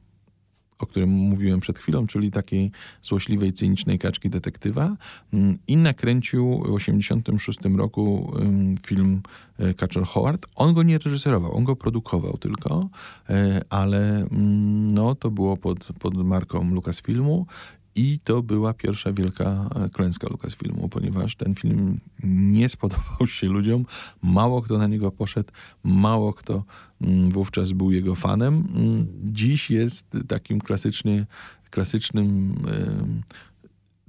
o którym mówiłem przed chwilą, czyli takiej złośliwej, cynicznej kaczki detektywa mm, i nakręcił w 1986 roku film e, Kaczor Howard. On go nie reżyserował, on go produkował tylko, e, ale mm, no, to było pod, pod marką Lucasfilmu i to była pierwsza wielka e, klęska Lucasfilmu, ponieważ ten film nie spodobał się ludziom. Mało kto na niego poszedł, mało kto mm, wówczas był jego fanem. Mm, dziś jest takim klasycznie, klasycznym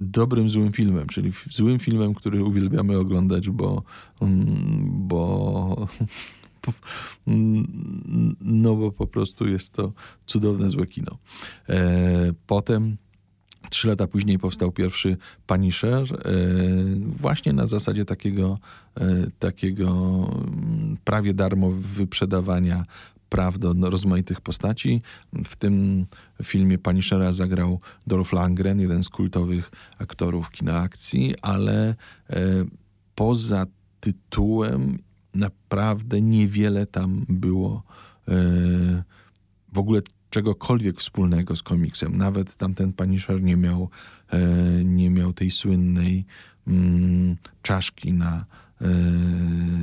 dobrym, złym filmem, czyli złym filmem, który uwielbiamy oglądać, bo, mm, bo [laughs] no bo po prostu jest to cudowne, złe kino. E, potem Trzy lata później powstał pierwszy Punisher, e, właśnie na zasadzie takiego, e, takiego mm, prawie darmo wyprzedawania praw do rozmaitych postaci. W tym filmie Punishera zagrał Dolph Lundgren, jeden z kultowych aktorów kina akcji, ale e, poza tytułem naprawdę niewiele tam było w ogóle czegokolwiek wspólnego z komiksem. Nawet tamten Punisher nie miał, e, nie miał tej słynnej mm, czaszki na, e,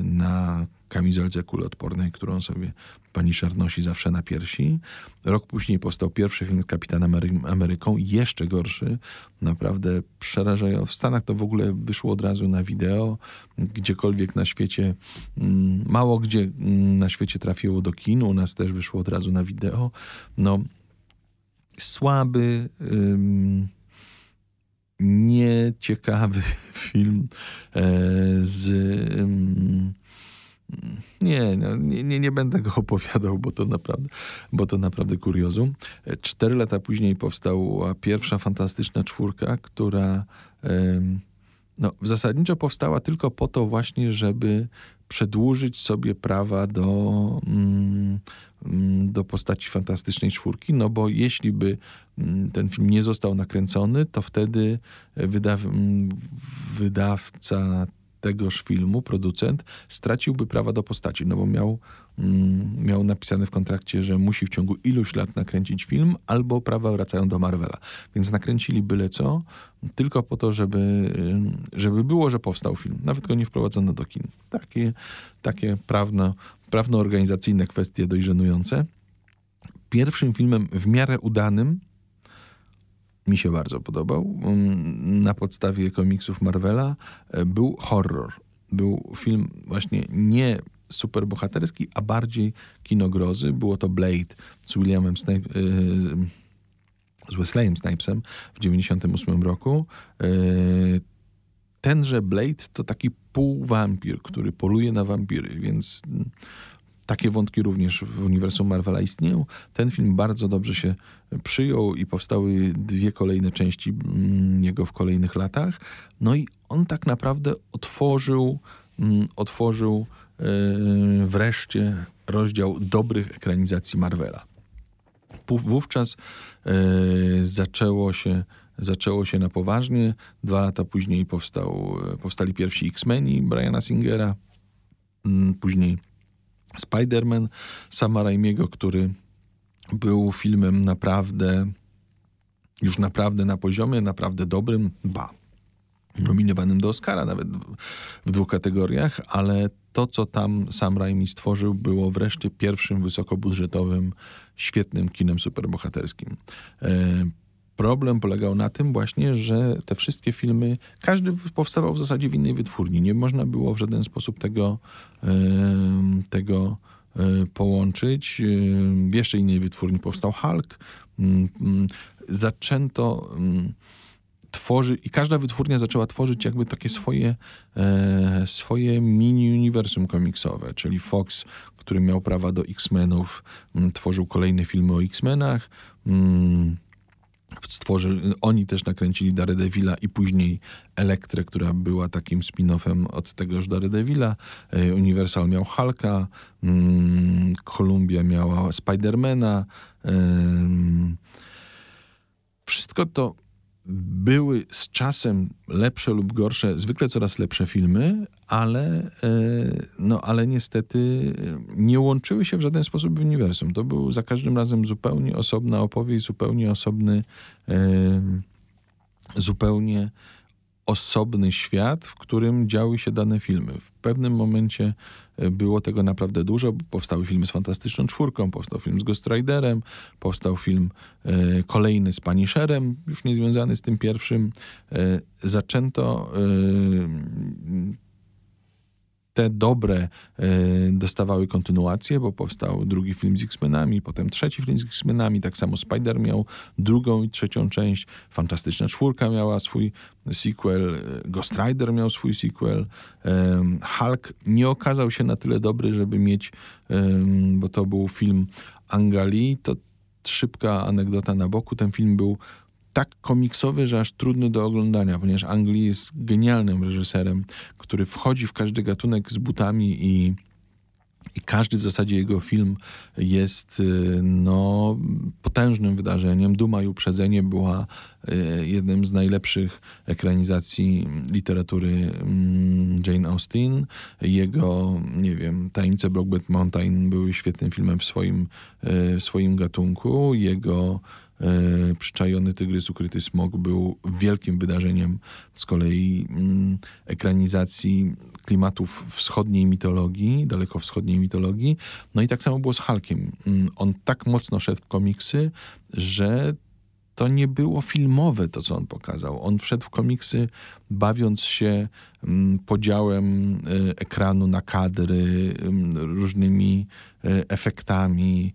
na kamizelce kuloodpornej, którą sobie Punisher nosi zawsze na piersi. Rok później powstał pierwszy film z Kapitanem Amery Ameryką, jeszcze gorszy, naprawdę przerażający. W Stanach to w ogóle wyszło od razu na wideo, gdziekolwiek na świecie, mm, mało gdzie mm, na świecie trafiło do kinu, u nas też wyszło od razu na wideo. No, słaby, ym, nieciekawy [laughs] film e, z... Nie, nie, nie, nie będę go [laughs] opowiadał, bo to naprawdę, bo to naprawdę kuriozum. Cztery lata później powstała pierwsza fantastyczna czwórka, która no, zasadniczo powstała tylko po to właśnie, żeby przedłużyć sobie prawa do, mm, do postaci fantastycznej czwórki, no bo jeśli by mm, ten film nie został nakręcony, to wtedy wydaw, wydawca tegoż filmu producent straciłby prawa do postaci, no bo miał, mm, miał napisane w kontrakcie, że musi w ciągu iluś lat nakręcić film, albo prawa wracają do Marvela. Więc nakręcili byle co, tylko po to, żeby, y, żeby było, że powstał film. Nawet go nie wprowadzono do kin. Takie, takie prawno, prawno-organizacyjne kwestie dość żenujące. Pierwszym filmem w miarę udanym mi się bardzo podobał. Mm, Na podstawie komiksów Marvela e, był horror. Był film właśnie nie superbohaterski, a bardziej kinogrozy. Było to Blade z Williamem Snape, e, z Wesleyem Snipesem w 98 roku. E, Tenże Blade to taki półwampir, który poluje na wampiry, więc mm, takie wątki również w uniwersum Marvela istnieją. Ten film bardzo dobrze się przyjął i powstały dwie kolejne części mm, jego w kolejnych latach. No i on tak naprawdę otworzył, mm, otworzył e, wreszcie rozdział dobrych ekranizacji Marvela. Wówczas e, zaczęło się zaczęło się na poważnie. Dwa lata później powstał, powstali pierwsi X-Meni Briana Singera, mm, później Spider-Man Sama Raimiego, który był filmem naprawdę, już naprawdę na poziomie, naprawdę dobrym, ba, nominowanym do Oscara nawet w, dwóch kategoriach, ale to, co tam sam Raimi stworzył, było wreszcie pierwszym wysokobudżetowym, świetnym kinem superbohaterskim. Problem polegał na tym właśnie, że te wszystkie filmy, każdy powstawał w zasadzie w innej wytwórni. Nie można było w żaden sposób tego, tego e, połączyć. W jeszcze innej wytwórni powstał Hulk. Mm, mm, Zaczęto mm, tworzy i każda wytwórnia zaczęła tworzyć jakby takie swoje, e, swoje mini-uniwersum komiksowe, czyli Fox, który miał prawa do X-Menów, tworzył kolejne filmy o X-Menach, stworzy, oni też nakręcili Daredevila i później Elektrę, która była takim spin-offem od tegoż Daredevila. E, Universal miał Hulka, mm, Columbia miała Spidermana. Wszystko to były z czasem lepsze lub gorsze, zwykle coraz lepsze filmy, ale, e, no, ale niestety e, nie łączyły się w żaden sposób w uniwersum. To był za każdym razem zupełnie osobna opowieść, zupełnie osobny, e, zupełnie osobny świat, w którym działy się dane filmy. Pewnym momencie e, było tego naprawdę dużo. Powstały filmy z Fantastyczną Czwórką, powstał film z Ghost Riderem, powstał film e, kolejny z Punisherem, już nie związany z tym pierwszym. E, zaczęto e, te dobre e, dostawały kontynuację, bo powstał drugi film z X-Menami, potem trzeci film z X-Menami, tak samo Spider miał drugą i trzecią część, Fantastyczna Czwórka miała swój sequel, e, Ghost Rider miał swój sequel, em, Hulk nie okazał się na tyle dobry, żeby mieć, bo to był film Angali, to szybka anegdota na boku, ten film był tak komiksowy, że aż trudny do oglądania, ponieważ Ang Lee jest genialnym reżyserem, który wchodzi w każdy gatunek z butami i, i każdy w zasadzie jego film jest y, no, potężnym wydarzeniem. Duma i Uprzedzenie była y, jednym z najlepszych ekranizacji literatury mm, Jane Austen. Jego, nie wiem, Tajemnice Brokeback Mountain były świetnym filmem w swoim, y, w swoim gatunku. Jego e, Przyczajony Tygrys, Ukryty Smok był wielkim wydarzeniem z kolei mm, ekranizacji klimatów wschodniej mitologii, dalekowschodniej mitologii. No i tak samo było z Hulkiem. Mm, On tak mocno szedł w komiksy, że to nie było filmowe to, co on pokazał. On wszedł w komiksy, bawiąc się mm, podziałem e, ekranu na kadry, różnymi e, efektami.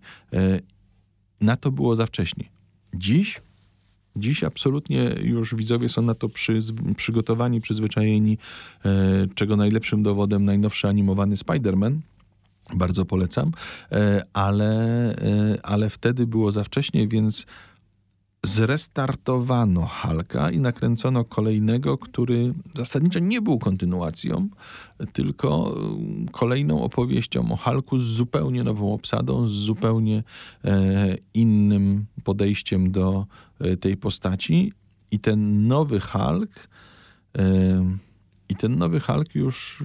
Na to było za wcześnie. Dziś, dziś absolutnie już widzowie są na to przyz- przygotowani, przyzwyczajeni, e, czego najlepszym dowodem najnowszy animowany Spider-Man. Bardzo polecam, e, ale, e, ale wtedy było za wcześnie, więc zrestartowano Halka i nakręcono kolejnego, który zasadniczo nie był kontynuacją, tylko y, kolejną opowieścią o Halku z zupełnie nową obsadą, z zupełnie e, innym podejściem do e, tej postaci. I ten nowy Hulk e, I ten nowy Hulk już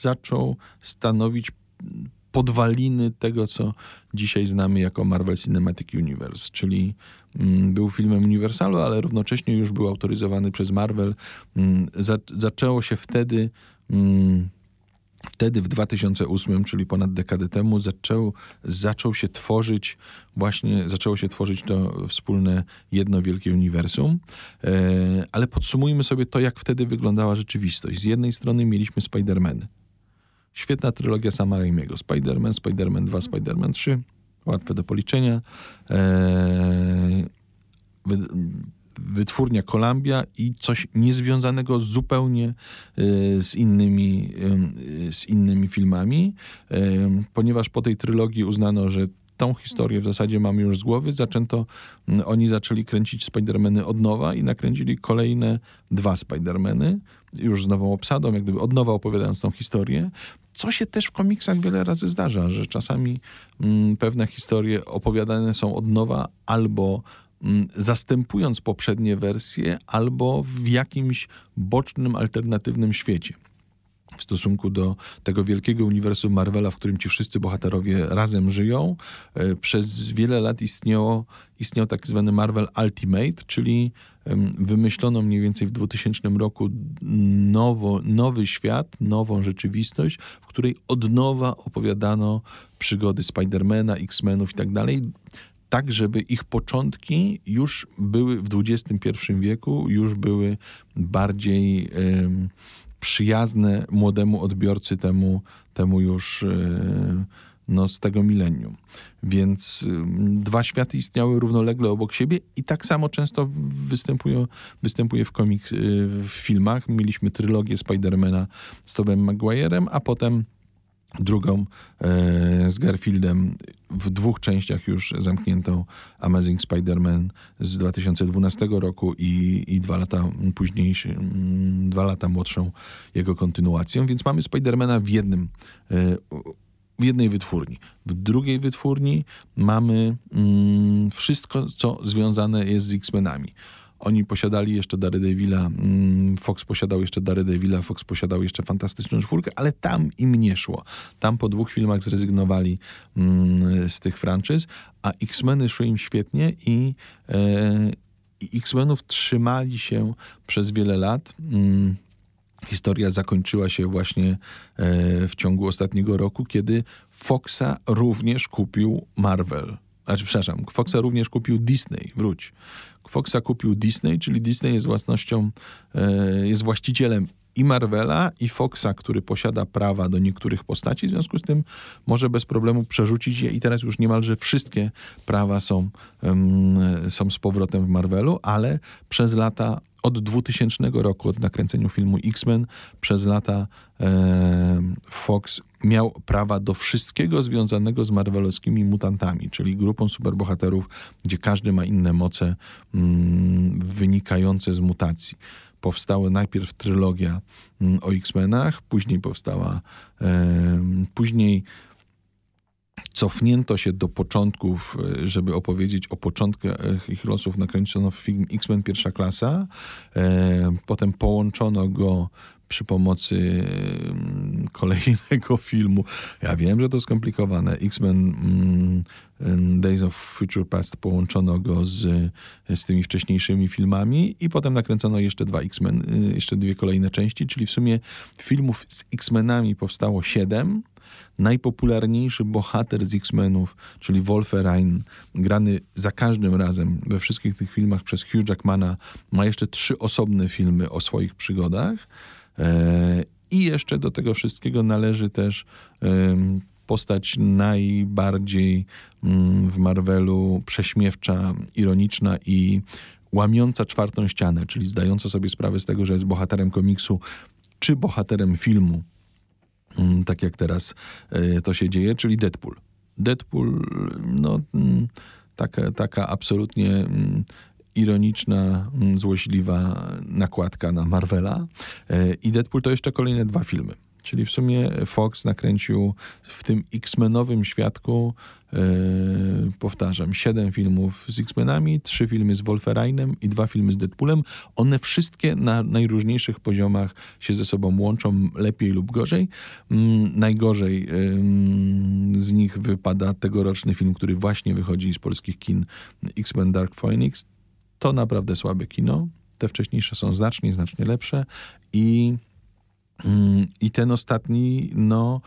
zaczął stanowić podwaliny tego, co dzisiaj znamy jako Marvel Cinematic Universe, czyli mm, był filmem Universalu, ale równocześnie już był autoryzowany przez Marvel. Mm, za, zaczęło się wtedy mm, Wtedy w 2008, czyli ponad dekadę temu, zaczął, zaczął się tworzyć, właśnie zaczęło się tworzyć to wspólne jedno wielkie uniwersum. E, ale podsumujmy sobie to, jak wtedy wyglądała rzeczywistość. Z jednej strony mieliśmy Spider-Man. Świetna trylogia Sama Raimiego. Spider-Man, Spider-Man 2, Spider-Man 3. Łatwe do policzenia. E, wytwórnia Columbia i coś niezwiązanego zupełnie y, z innymi, y, z innymi filmami, y, ponieważ po tej trylogii uznano, że tą historię w zasadzie mamy już z głowy. Zaczęto, oni zaczęli kręcić Spidermany od nowa i nakręcili kolejne dwa Spidermany, już z nową obsadą, jak gdyby od nowa opowiadając tą historię. Co się też w komiksach wiele razy zdarza, że czasami mm, pewne historie opowiadane są od nowa albo Mm, zastępując poprzednie wersje albo w jakimś bocznym, alternatywnym świecie w stosunku do tego wielkiego uniwersum Marvela, w którym ci wszyscy bohaterowie razem żyją. E, przez wiele lat istniało, istniał tak zwany Marvel Ultimate, czyli wymyślono mniej więcej w 2000 roku nowo, nowy świat, nową rzeczywistość, w której od nowa opowiadano przygody Spidermana, X-Menów i tak dalej tak, żeby ich początki już były w XXI wieku, już były bardziej przyjazne młodemu odbiorcy, temu, temu już y, no, z tego milenium. Więc y, dwa światy istniały równolegle obok siebie i tak samo często występują, występuje w komik, y, w filmach. Mieliśmy trylogię Spidermana z Tobem Maguirem, a potem drugą e, z Garfieldem w dwóch częściach już zamkniętą Amazing Spider-Man z 2012 roku i, i dwa lata późniejszy, mm, dwa lata młodszą jego kontynuacją, więc mamy Spidermana w jednym e, w jednej wytwórni. W drugiej wytwórni mamy mm, wszystko, co związane jest z X-Menami. Oni posiadali jeszcze Daredevila, mm, Fox posiadał jeszcze Daredevila, Fox posiadał jeszcze Fantastyczną Czwórkę, ale tam im nie szło. Tam po dwóch filmach zrezygnowali mm, z tych franczyz, a X-Meny szły im świetnie i, e, i X-Menów trzymali się przez wiele lat. Mm, historia zakończyła się właśnie e, w ciągu ostatniego roku, kiedy Foxa również kupił Marvel. Znaczy, przepraszam, Foxa również kupił Disney, wróć. Foxa kupił Disney, czyli Disney jest własnością, e, jest właścicielem i Marvela, i Foxa, który posiada prawa do niektórych postaci, w związku z tym może bez problemu przerzucić je i teraz już niemalże wszystkie prawa są, są z powrotem w Marvelu, ale przez lata od 2000 roku, od nakręcenia filmu X-Men, przez lata e, Fox miał prawa do wszystkiego związanego z marvelowskimi mutantami, czyli grupą superbohaterów, gdzie każdy ma inne moce mm, wynikające z mutacji. Powstała najpierw trylogia mm, o X-Menach, później powstała, e, później cofnięto się do początków, e, żeby opowiedzieć o początkach ich losów, nakręcono film X-Men pierwsza klasa, e, potem połączono go pomocy mm, kolejnego [laughs] filmu. Ja wiem, że to skomplikowane. X-Men mm, Days of Future Past połączono go z, z tymi wcześniejszymi filmami i potem nakręcono jeszcze dwa X-Men, y, jeszcze dwie kolejne części, czyli w sumie filmów z X-Menami powstało siedem. Najpopularniejszy bohater z X-Menów, czyli Wolverine, grany za każdym razem we wszystkich tych filmach przez Hugh Jackmana, ma jeszcze trzy osobne filmy o swoich przygodach. I jeszcze do tego wszystkiego należy też postać najbardziej mm, w Marvelu prześmiewcza, ironiczna i łamiąca czwartą ścianę, czyli zdająca sobie sprawę z tego, że jest bohaterem komiksu czy bohaterem filmu, mm, tak jak teraz e, to się dzieje, czyli Deadpool. Deadpool, no, mm, taka, taka absolutnie ironiczna, mm, złośliwa nakładka na Marvela. E, I Deadpool to jeszcze kolejne dwa filmy. Czyli w sumie Fox nakręcił w tym X-Menowym świadku, yy, powtarzam, siedem filmów z X-Menami, trzy filmy z Wolferainem i dwa filmy z Deadpoolem. One wszystkie na najróżniejszych poziomach się ze sobą łączą, lepiej lub gorzej. Mm, najgorzej yy, z nich wypada tegoroczny film, który właśnie wychodzi z polskich kin, X-Men Dark Phoenix. To naprawdę słabe kino. Te wcześniejsze są znacznie, znacznie lepsze i Mm, I ten ostatni, no,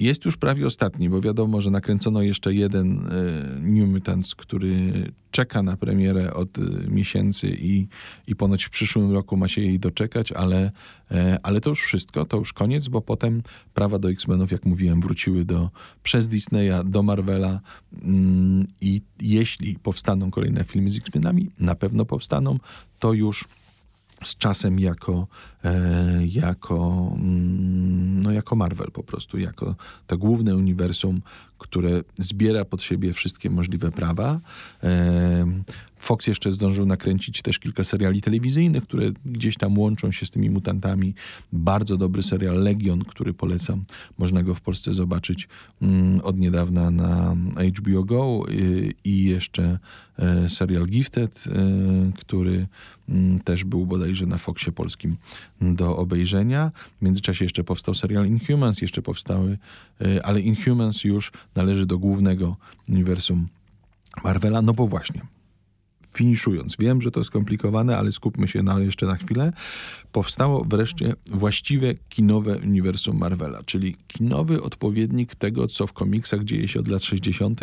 jest już prawie ostatni, bo wiadomo, że nakręcono jeszcze jeden y, New Mutants, który czeka na premierę od y, miesięcy i, i ponoć w przyszłym roku ma się jej doczekać, ale, y, ale to już wszystko, to już koniec, bo potem prawa do X-Menów, jak mówiłem, wróciły do, przez Disneya do Marvela. Mm, i jeśli powstaną kolejne filmy z X-Menami, na pewno powstaną, to już z czasem jako, e, jako, mm, no jako Marvel po prostu, jako to główne uniwersum, które zbiera pod siebie wszystkie możliwe prawa. Fox jeszcze zdążył nakręcić też kilka seriali telewizyjnych, które gdzieś tam łączą się z tymi mutantami. Bardzo dobry serial Legion, który polecam. Można go w Polsce zobaczyć mm, od niedawna na HBO Go y, i jeszcze e, serial Gifted, y, który mm, też był bodajże na Foxie polskim do obejrzenia. W międzyczasie jeszcze powstał serial Inhumans, jeszcze powstały, y, ale Inhumans już należy do głównego uniwersum Marvela, no bo właśnie, finiszując, wiem, że to skomplikowane, ale skupmy się na, jeszcze na chwilę, powstało wreszcie właściwe kinowe uniwersum Marvela, czyli kinowy odpowiednik tego, co w komiksach dzieje się od lat 60.,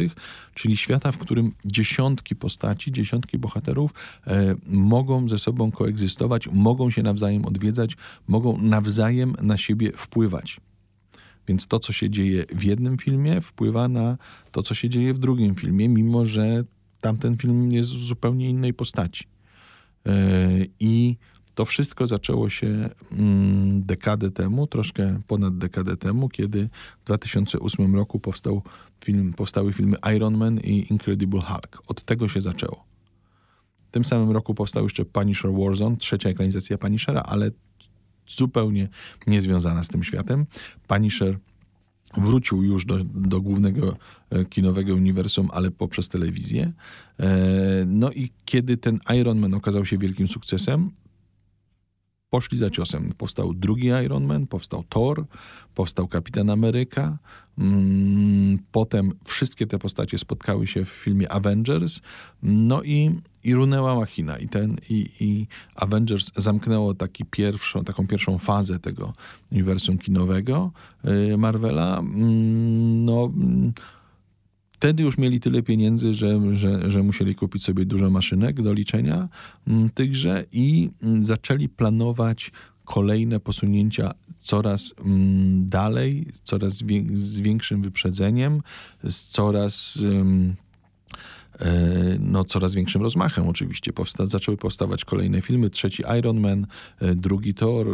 czyli świata, w którym dziesiątki postaci, dziesiątki bohaterów e, mogą ze sobą koegzystować, mogą się nawzajem odwiedzać, mogą nawzajem na siebie wpływać. Więc to, co się dzieje w jednym filmie, wpływa na to, co się dzieje w drugim filmie, mimo że tamten film jest z zupełnie innej postaci. E, I to wszystko zaczęło się mm, dekadę temu, troszkę ponad dekadę temu, kiedy w 2008 roku powstał film, powstały filmy Iron Man i Incredible Hulk. Od tego się zaczęło. W tym samym roku powstał jeszcze Punisher Warzone, trzecia ekranizacja Punishera, ale zupełnie niezwiązana z tym światem. Punisher wrócił już do, do głównego e, kinowego uniwersum, ale poprzez telewizję. E, no i kiedy ten Iron Man okazał się wielkim sukcesem, poszli za ciosem. Powstał drugi Iron Man, powstał Thor, powstał Kapitan Ameryka. Mm, potem wszystkie te postacie spotkały się w filmie Avengers. No i, i runęła machina. I, ten, i, I Avengers zamknęło taki pierwszą, taką pierwszą fazę tego uniwersum kinowego y, Marvela. Mm, no wtedy już mieli tyle pieniędzy, że, że, że musieli kupić sobie dużo maszynek do liczenia mm, tychże i mm, zaczęli planować kolejne posunięcia coraz mm, dalej, coraz z większym wyprzedzeniem, z coraz no, coraz większym rozmachem oczywiście. Powsta zaczęły powstawać kolejne filmy. Trzeci Iron Man, e, drugi Thor,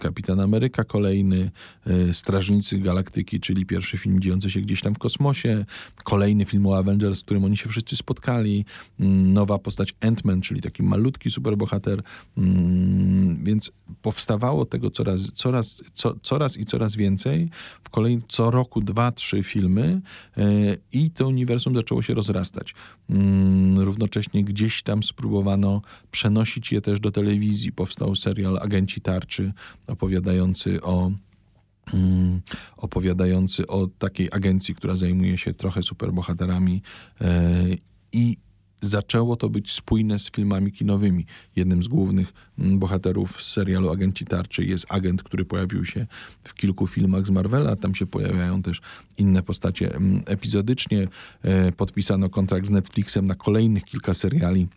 Kapitan Ameryka kolejny, e, Strażnicy Galaktyki, czyli pierwszy film dziejący się gdzieś tam w kosmosie, kolejny film o Avengers, w którym oni się wszyscy spotkali, mm, nowa postać Ant-Man, czyli taki malutki superbohater, mm, więc powstawało tego coraz, coraz, co, coraz i coraz więcej. W kolejnym, co roku dwa, trzy filmy i to uniwersum zaczęło się rozrastać. Mm, równocześnie gdzieś tam spróbowano przenosić je też do telewizji. Powstał serial Agenci Tarczy opowiadający o mm, opowiadający o takiej agencji, która zajmuje się trochę superbohaterami e, i zaczęło to być spójne z filmami kinowymi. Jednym z głównych mm, bohaterów z serialu Agenci Tarczy jest agent, który pojawił się w kilku filmach z Marvela. Tam się pojawiają też inne postacie mm, epizodycznie. E, podpisano kontrakt z Netflixem na kolejnych kilka seriali,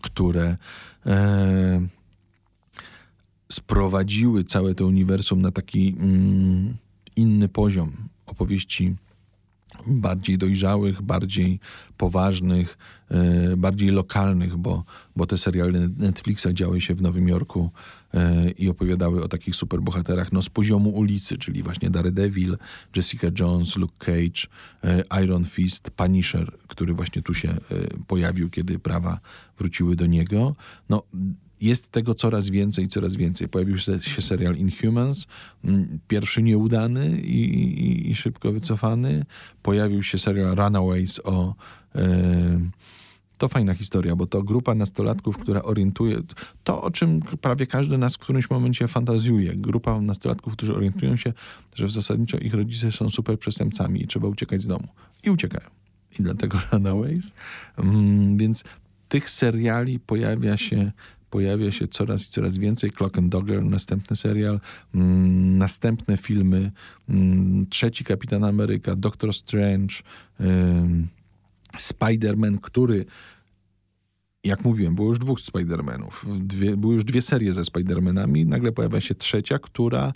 które e, sprowadziły całe to uniwersum na taki mm, inny poziom opowieści bardziej dojrzałych, bardziej poważnych, e, bardziej lokalnych, bo, bo te seriale Netflixa działy się w Nowym Jorku e, i opowiadały o takich superbohaterach no, z poziomu ulicy, czyli właśnie Daredevil, Jessica Jones, Luke Cage, e, Iron Fist, Punisher, który właśnie tu się pojawił, kiedy prawa wróciły do niego. No, jest tego coraz więcej, coraz więcej. Pojawił się, serial Inhumans, mm, pierwszy nieudany i, i, i szybko wycofany. Pojawił się serial Runaways o... E, to fajna historia, bo to grupa nastolatków, która orientuje, to o czym prawie każdy nas w którymś momencie fantazjuje. Grupa nastolatków, którzy orientują się, że w zasadniczo ich rodzice są super przestępcami i trzeba uciekać z domu. I uciekają. I dlatego [laughs] Runaways. Mm, więc tych seriali pojawia się pojawia się coraz i coraz więcej. Clock and Dogger, następny serial, mm, następne filmy, mm, trzeci Kapitan Ameryka, Doctor Strange, Spider-Man, który jak mówiłem, było już dwóch Spider-Manów. Dwie, były już dwie serie ze Spider-Manami. Nagle pojawia się trzecia, która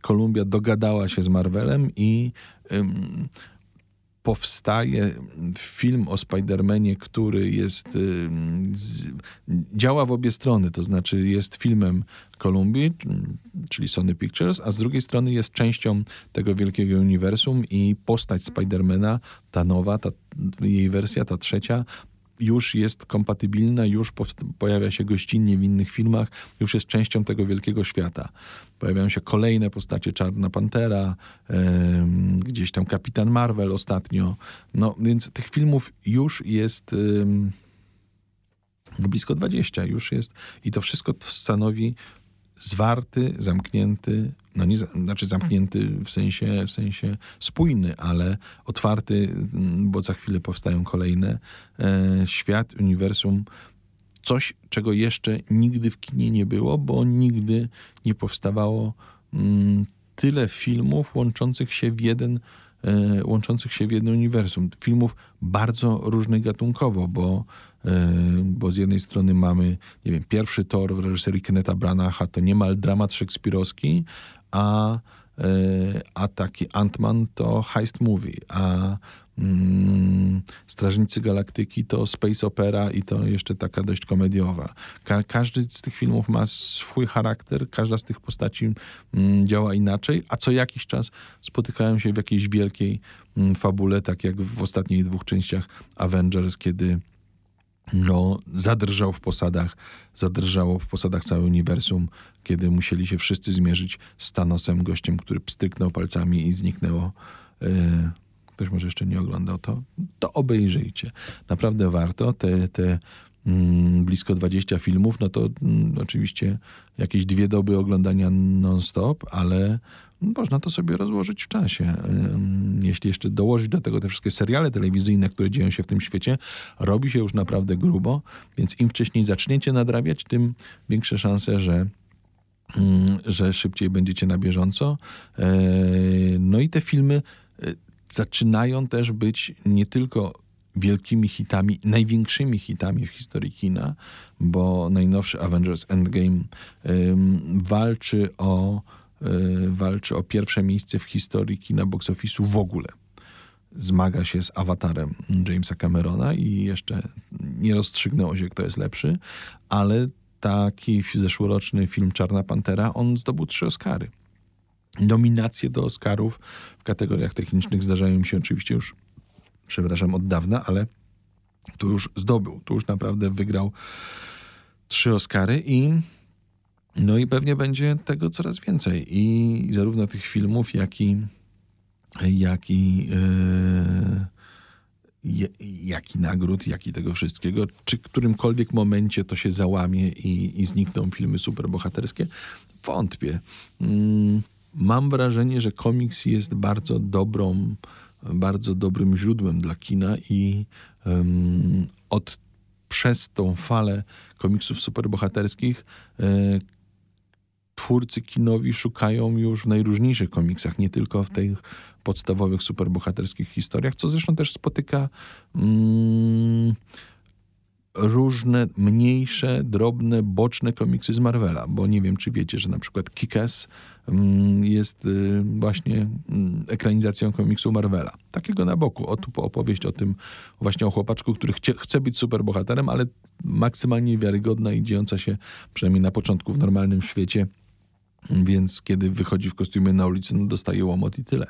Kolumbia dogadała się z Marvelem i ym, powstaje film o Spider-Manie, który jest, z, działa w obie strony, to znaczy jest filmem Kolumbii, czyli Sony Pictures, a z drugiej strony jest częścią tego wielkiego uniwersum i postać Spidermana, ta nowa, ta jej wersja, ta trzecia, już jest kompatybilna, już pojawia się gościnnie w innych filmach, już jest częścią tego wielkiego świata. Pojawiają się kolejne postacie, Czarna Pantera, yy, gdzieś tam Kapitan Marvel ostatnio. No więc tych filmów już jest yy, blisko 20, już jest i to wszystko stanowi zwarty, zamknięty, no nie, znaczy zamknięty w sensie, w sensie spójny, ale otwarty, mm, bo za chwilę powstają kolejne, e, świat, uniwersum, coś, czego jeszcze nigdy w kinie nie było, bo nigdy nie powstawało mm, tyle filmów łączących się w jeden e, łączących się w jedno uniwersum. Filmów bardzo różnych gatunkowo, bo bo z jednej strony mamy, nie wiem, pierwszy tor w reżyserii Kenneta Branacha to niemal dramat szekspirowski, a, e, a taki Ant-Man to heist movie, a mm, Strażnicy Galaktyki to space opera i to jeszcze taka dość komediowa. Ka każdy z tych filmów ma swój charakter, każda z tych postaci mm, działa inaczej, a co jakiś czas spotykają się w jakiejś wielkiej mm, fabule, tak jak w ostatnich dwóch częściach Avengers, kiedy no, zadrżał w posadach, zadrżało w posadach całe uniwersum, kiedy musieli się wszyscy zmierzyć z Thanosem, gościem, który pstryknął palcami i zniknęło. Yy, ktoś może jeszcze nie oglądał to, to obejrzyjcie. Naprawdę warto. Te, te mm, blisko 20 filmów, no to mm, oczywiście jakieś dwie doby oglądania non-stop, ale można to sobie rozłożyć w czasie. Jeśli jeszcze dołożyć do tego te wszystkie seriale telewizyjne, które dzieją się w tym świecie, robi się już naprawdę grubo, więc im wcześniej zaczniecie nadrabiać, tym większe szanse, że że szybciej będziecie na bieżąco. E, no i te filmy e, zaczynają też być nie tylko wielkimi hitami, największymi hitami w historii kina, bo najnowszy Avengers Endgame walczy o walczy o pierwsze miejsce w historii kina box office'u w ogóle. Zmaga się z awatarem Jamesa Camerona i jeszcze nie rozstrzygnęło się, kto jest lepszy, ale taki zeszłoroczny film Czarna Pantera, on zdobył trzy Oscary. Nominacje do Oscarów w kategoriach technicznych zdarzają mi się oczywiście już, przepraszam, od dawna, ale tu już zdobył, tu już naprawdę wygrał trzy Oscary i no i pewnie będzie tego coraz więcej. I zarówno tych filmów, jak i, jak i, yy, jak i nagród, jak i tego wszystkiego. Czy w którymkolwiek momencie to się załamie i, i znikną filmy superbohaterskie? Wątpię. Mm, mam wrażenie, że komiks jest bardzo dobrą, bardzo dobrym źródłem dla kina i od przez tą falę komiksów superbohaterskich yy, twórcy kinowi szukają już w najróżniejszych komiksach, nie tylko w tych podstawowych, superbohaterskich historiach, co zresztą też spotyka mm, różne mniejsze, drobne, boczne komiksy z Marvela, bo nie wiem, czy wiecie, że na przykład Kick-Ass mm, jest y, właśnie mm, ekranizacją komiksu Marvela. Takiego na boku, o, opowieść o tym właśnie o chłopaczku, który chcie, chce być superbohaterem, ale maksymalnie wiarygodna i dziejąca się przynajmniej na początku w normalnym świecie Więc kiedy wychodzi w kostiumie na ulicę, no dostaje łomot i tyle.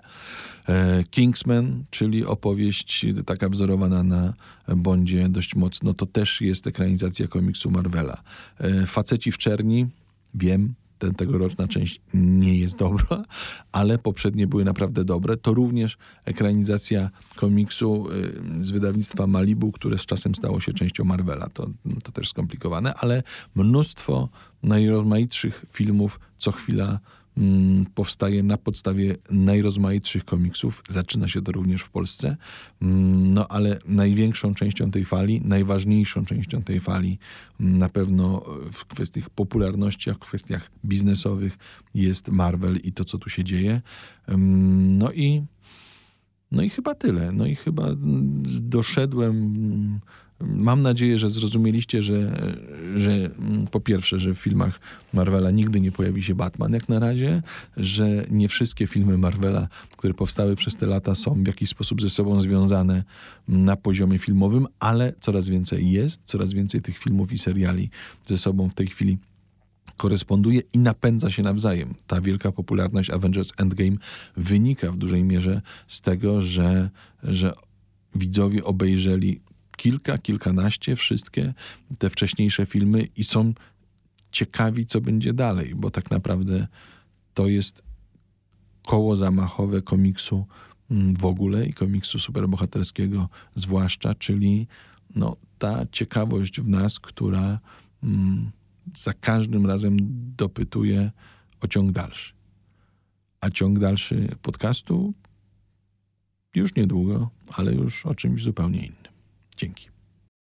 E, Kingsman, czyli opowieść taka wzorowana na Bondzie dość mocno, to też jest ekranizacja komiksu Marvela. E, Faceci w czerni, wiem, ten tegoroczna część nie jest dobra, ale poprzednie były naprawdę dobre. To również ekranizacja komiksu y, z wydawnictwa Malibu, które z czasem stało się częścią Marvela. To, to też skomplikowane, ale mnóstwo najrozmaitszych filmów co chwila powstaje na podstawie najrozmaitszych komiksów. Zaczyna się to również w Polsce. Mm, no ale największą częścią tej fali, najważniejszą częścią tej fali mm, na pewno w kwestiach popularności, a w kwestiach biznesowych jest Marvel i to, co tu się dzieje. Mm, No i no i chyba tyle. No i chyba mm, doszedłem. Mam nadzieję, że zrozumieliście, że, że mm, po pierwsze, że w filmach Marvela nigdy nie pojawi się Batman jak na razie, że nie wszystkie filmy Marvela, które powstały przez te lata, są w jakiś sposób ze sobą związane mm, na poziomie filmowym, ale coraz więcej jest, coraz więcej tych filmów i seriali ze sobą w tej chwili koresponduje i napędza się nawzajem. Ta wielka popularność Avengers Endgame wynika w dużej mierze z tego, że, że widzowie obejrzeli kilka, kilkanaście, wszystkie te wcześniejsze filmy i są ciekawi, co będzie dalej, bo tak naprawdę to jest koło zamachowe komiksu mm, w ogóle i komiksu superbohaterskiego zwłaszcza, czyli no, ta ciekawość w nas, która mm, za każdym razem dopytuje o ciąg dalszy. A ciąg dalszy podcastu już niedługo, ale już o czymś zupełnie innym. Dzięki.